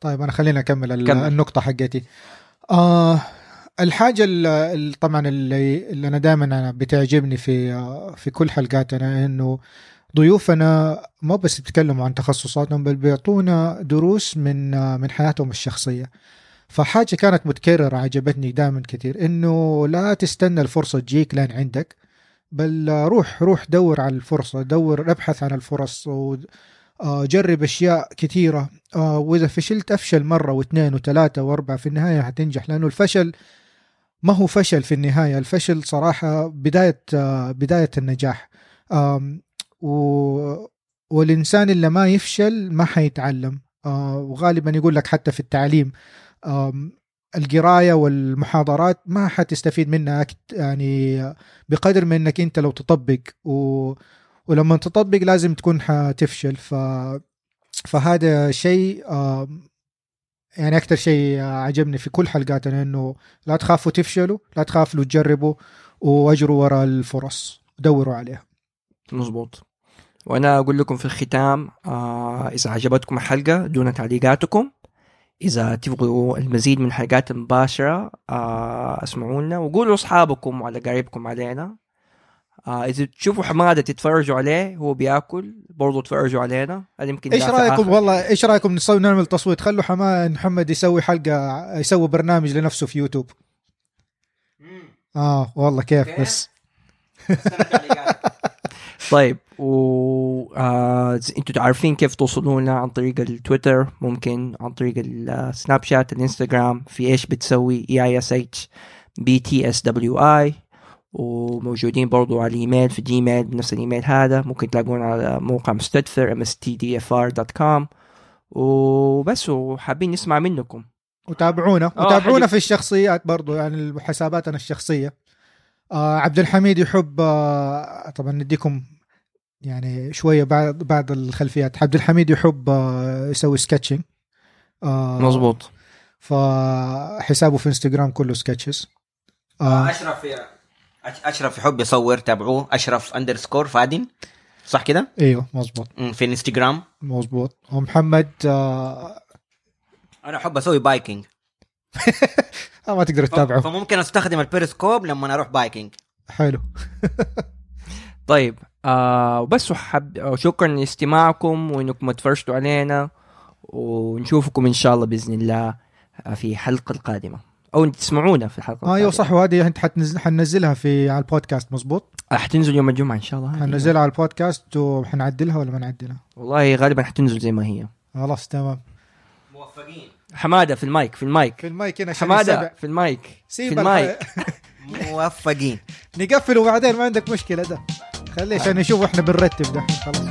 طيب أنا خليني أكمل كمل. النقطة حقتي. آه الحاجة اللي طبعا اللي, اللي أنا دائما بتعجبني في في كل حلقاتنا إنه ضيوفنا ما بس بيتكلموا عن تخصصاتهم بل بيعطونا دروس من من حياتهم الشخصية. فحاجة كانت متكررة عجبتني دائما كثير إنه لا تستنى الفرصة تجيك لين عندك. بل آه، روح روح دور على الفرصة دور ابحث عن الفرص وجرب أشياء كثيرة. آه، وإذا فشلت أفشل مرة واثنين وثلاثة وأربعة في النهاية حتنجح. لأنه الفشل ما هو فشل في النهاية. الفشل صراحة بداية آه، بداية النجاح. والإنسان اللي ما يفشل ما حيتعلم. آه، وغالبا يقول لك حتى في التعليم. آم، القراية والمحاضرات ما حتستفيد منها يعني بقدر من إنك أنت لو تطبق و... ولما تطبق لازم تكون حتفشل. ف... فهذا شيء يعني أكثر شيء عجبني في كل حلقاتنا إنه لا تخافوا تفشلوا لا تخافوا تجربوا وأجروا وراء الفرص. دوروا عليها. مظبوط. وأنا أقول لكم في الختام آه إذا عجبتكم الحلقة دون تعليقاتكم إذا تبغوا المزيد من الحلقات المباشره آه اسمعونا وقولوا لاصحابكم وعلى قريبكم علينا. آه إذا تشوفوا حمادة تتفرجوا عليه هو بياكل برضو تفرجوا علينا. هذا يمكن إيش رأيكم؟ آخر. والله إيش رأيكم نسوي نعمل تصويت؟ خلوا حما محمد يسوي حلقة يسوي برنامج لنفسه في يوتيوب. آه والله كيف؟ بس. طيب و آه أنتوا عارفين كيف توصلونا عن طريق التويتر ممكن عن طريق السناب شات الانستغرام في إيش بتسوي اي اي اس اتش B T S W E وموجودين برضو على الإيميل في جيميل بنفس الإيميل هذا ممكن تلاقونا على موقع مستدفر mstdfr.com وبس وحابين نسمع منكم. وتابعونا. آه، وتابعونا في الشخصيات برضو يعني حساباتنا الشخصية. آه عبد الحميد يحب آه طبعا نديكم يعني شوية بعد بعد الخلفيات. عبد الحميد يحب آه يسوي sketching آه مظبوط. فحسابه في انستغرام كله sketches آه أشرف أشرف يحب يصور تابعوه. أشرف underscore فادن صح كده؟ أيوه مظبوط. في الانستغرام مظبوط. ومحمد آه أنا أحب أسوي biking ما تقدر تتابعه. فممكن أستخدم البيرسكوب لما أروح biking حلو. طيب آه وبس وحب آه، شكرا لاستماعكم وإنكم اتفرجتوا علينا ونشوفكم إن شاء الله بإذن الله آه، في الحلقة القادمة. أو تسمعونا في الحلقة آه أيوه القادمة. صح وهذه أنت حتنزل حنزلها في على البودكاست مظبوط؟ آه، حتنزل يوم الجمعة إن شاء الله. هذه. حنزلها على البودكاست وحنعدلها ولا ما نعدلها؟ والله غالبا حتنزل زي ما هي. خلاص تمام. موفقين. حمادة في المايك في المايك. في المايك هنا حمادة يسمع. في المايك في المايك. موفقين. نقفل وبعدين ما عندك مشكلة ده. خليه عشان نشوف إحنا بنرتب ده خلاص.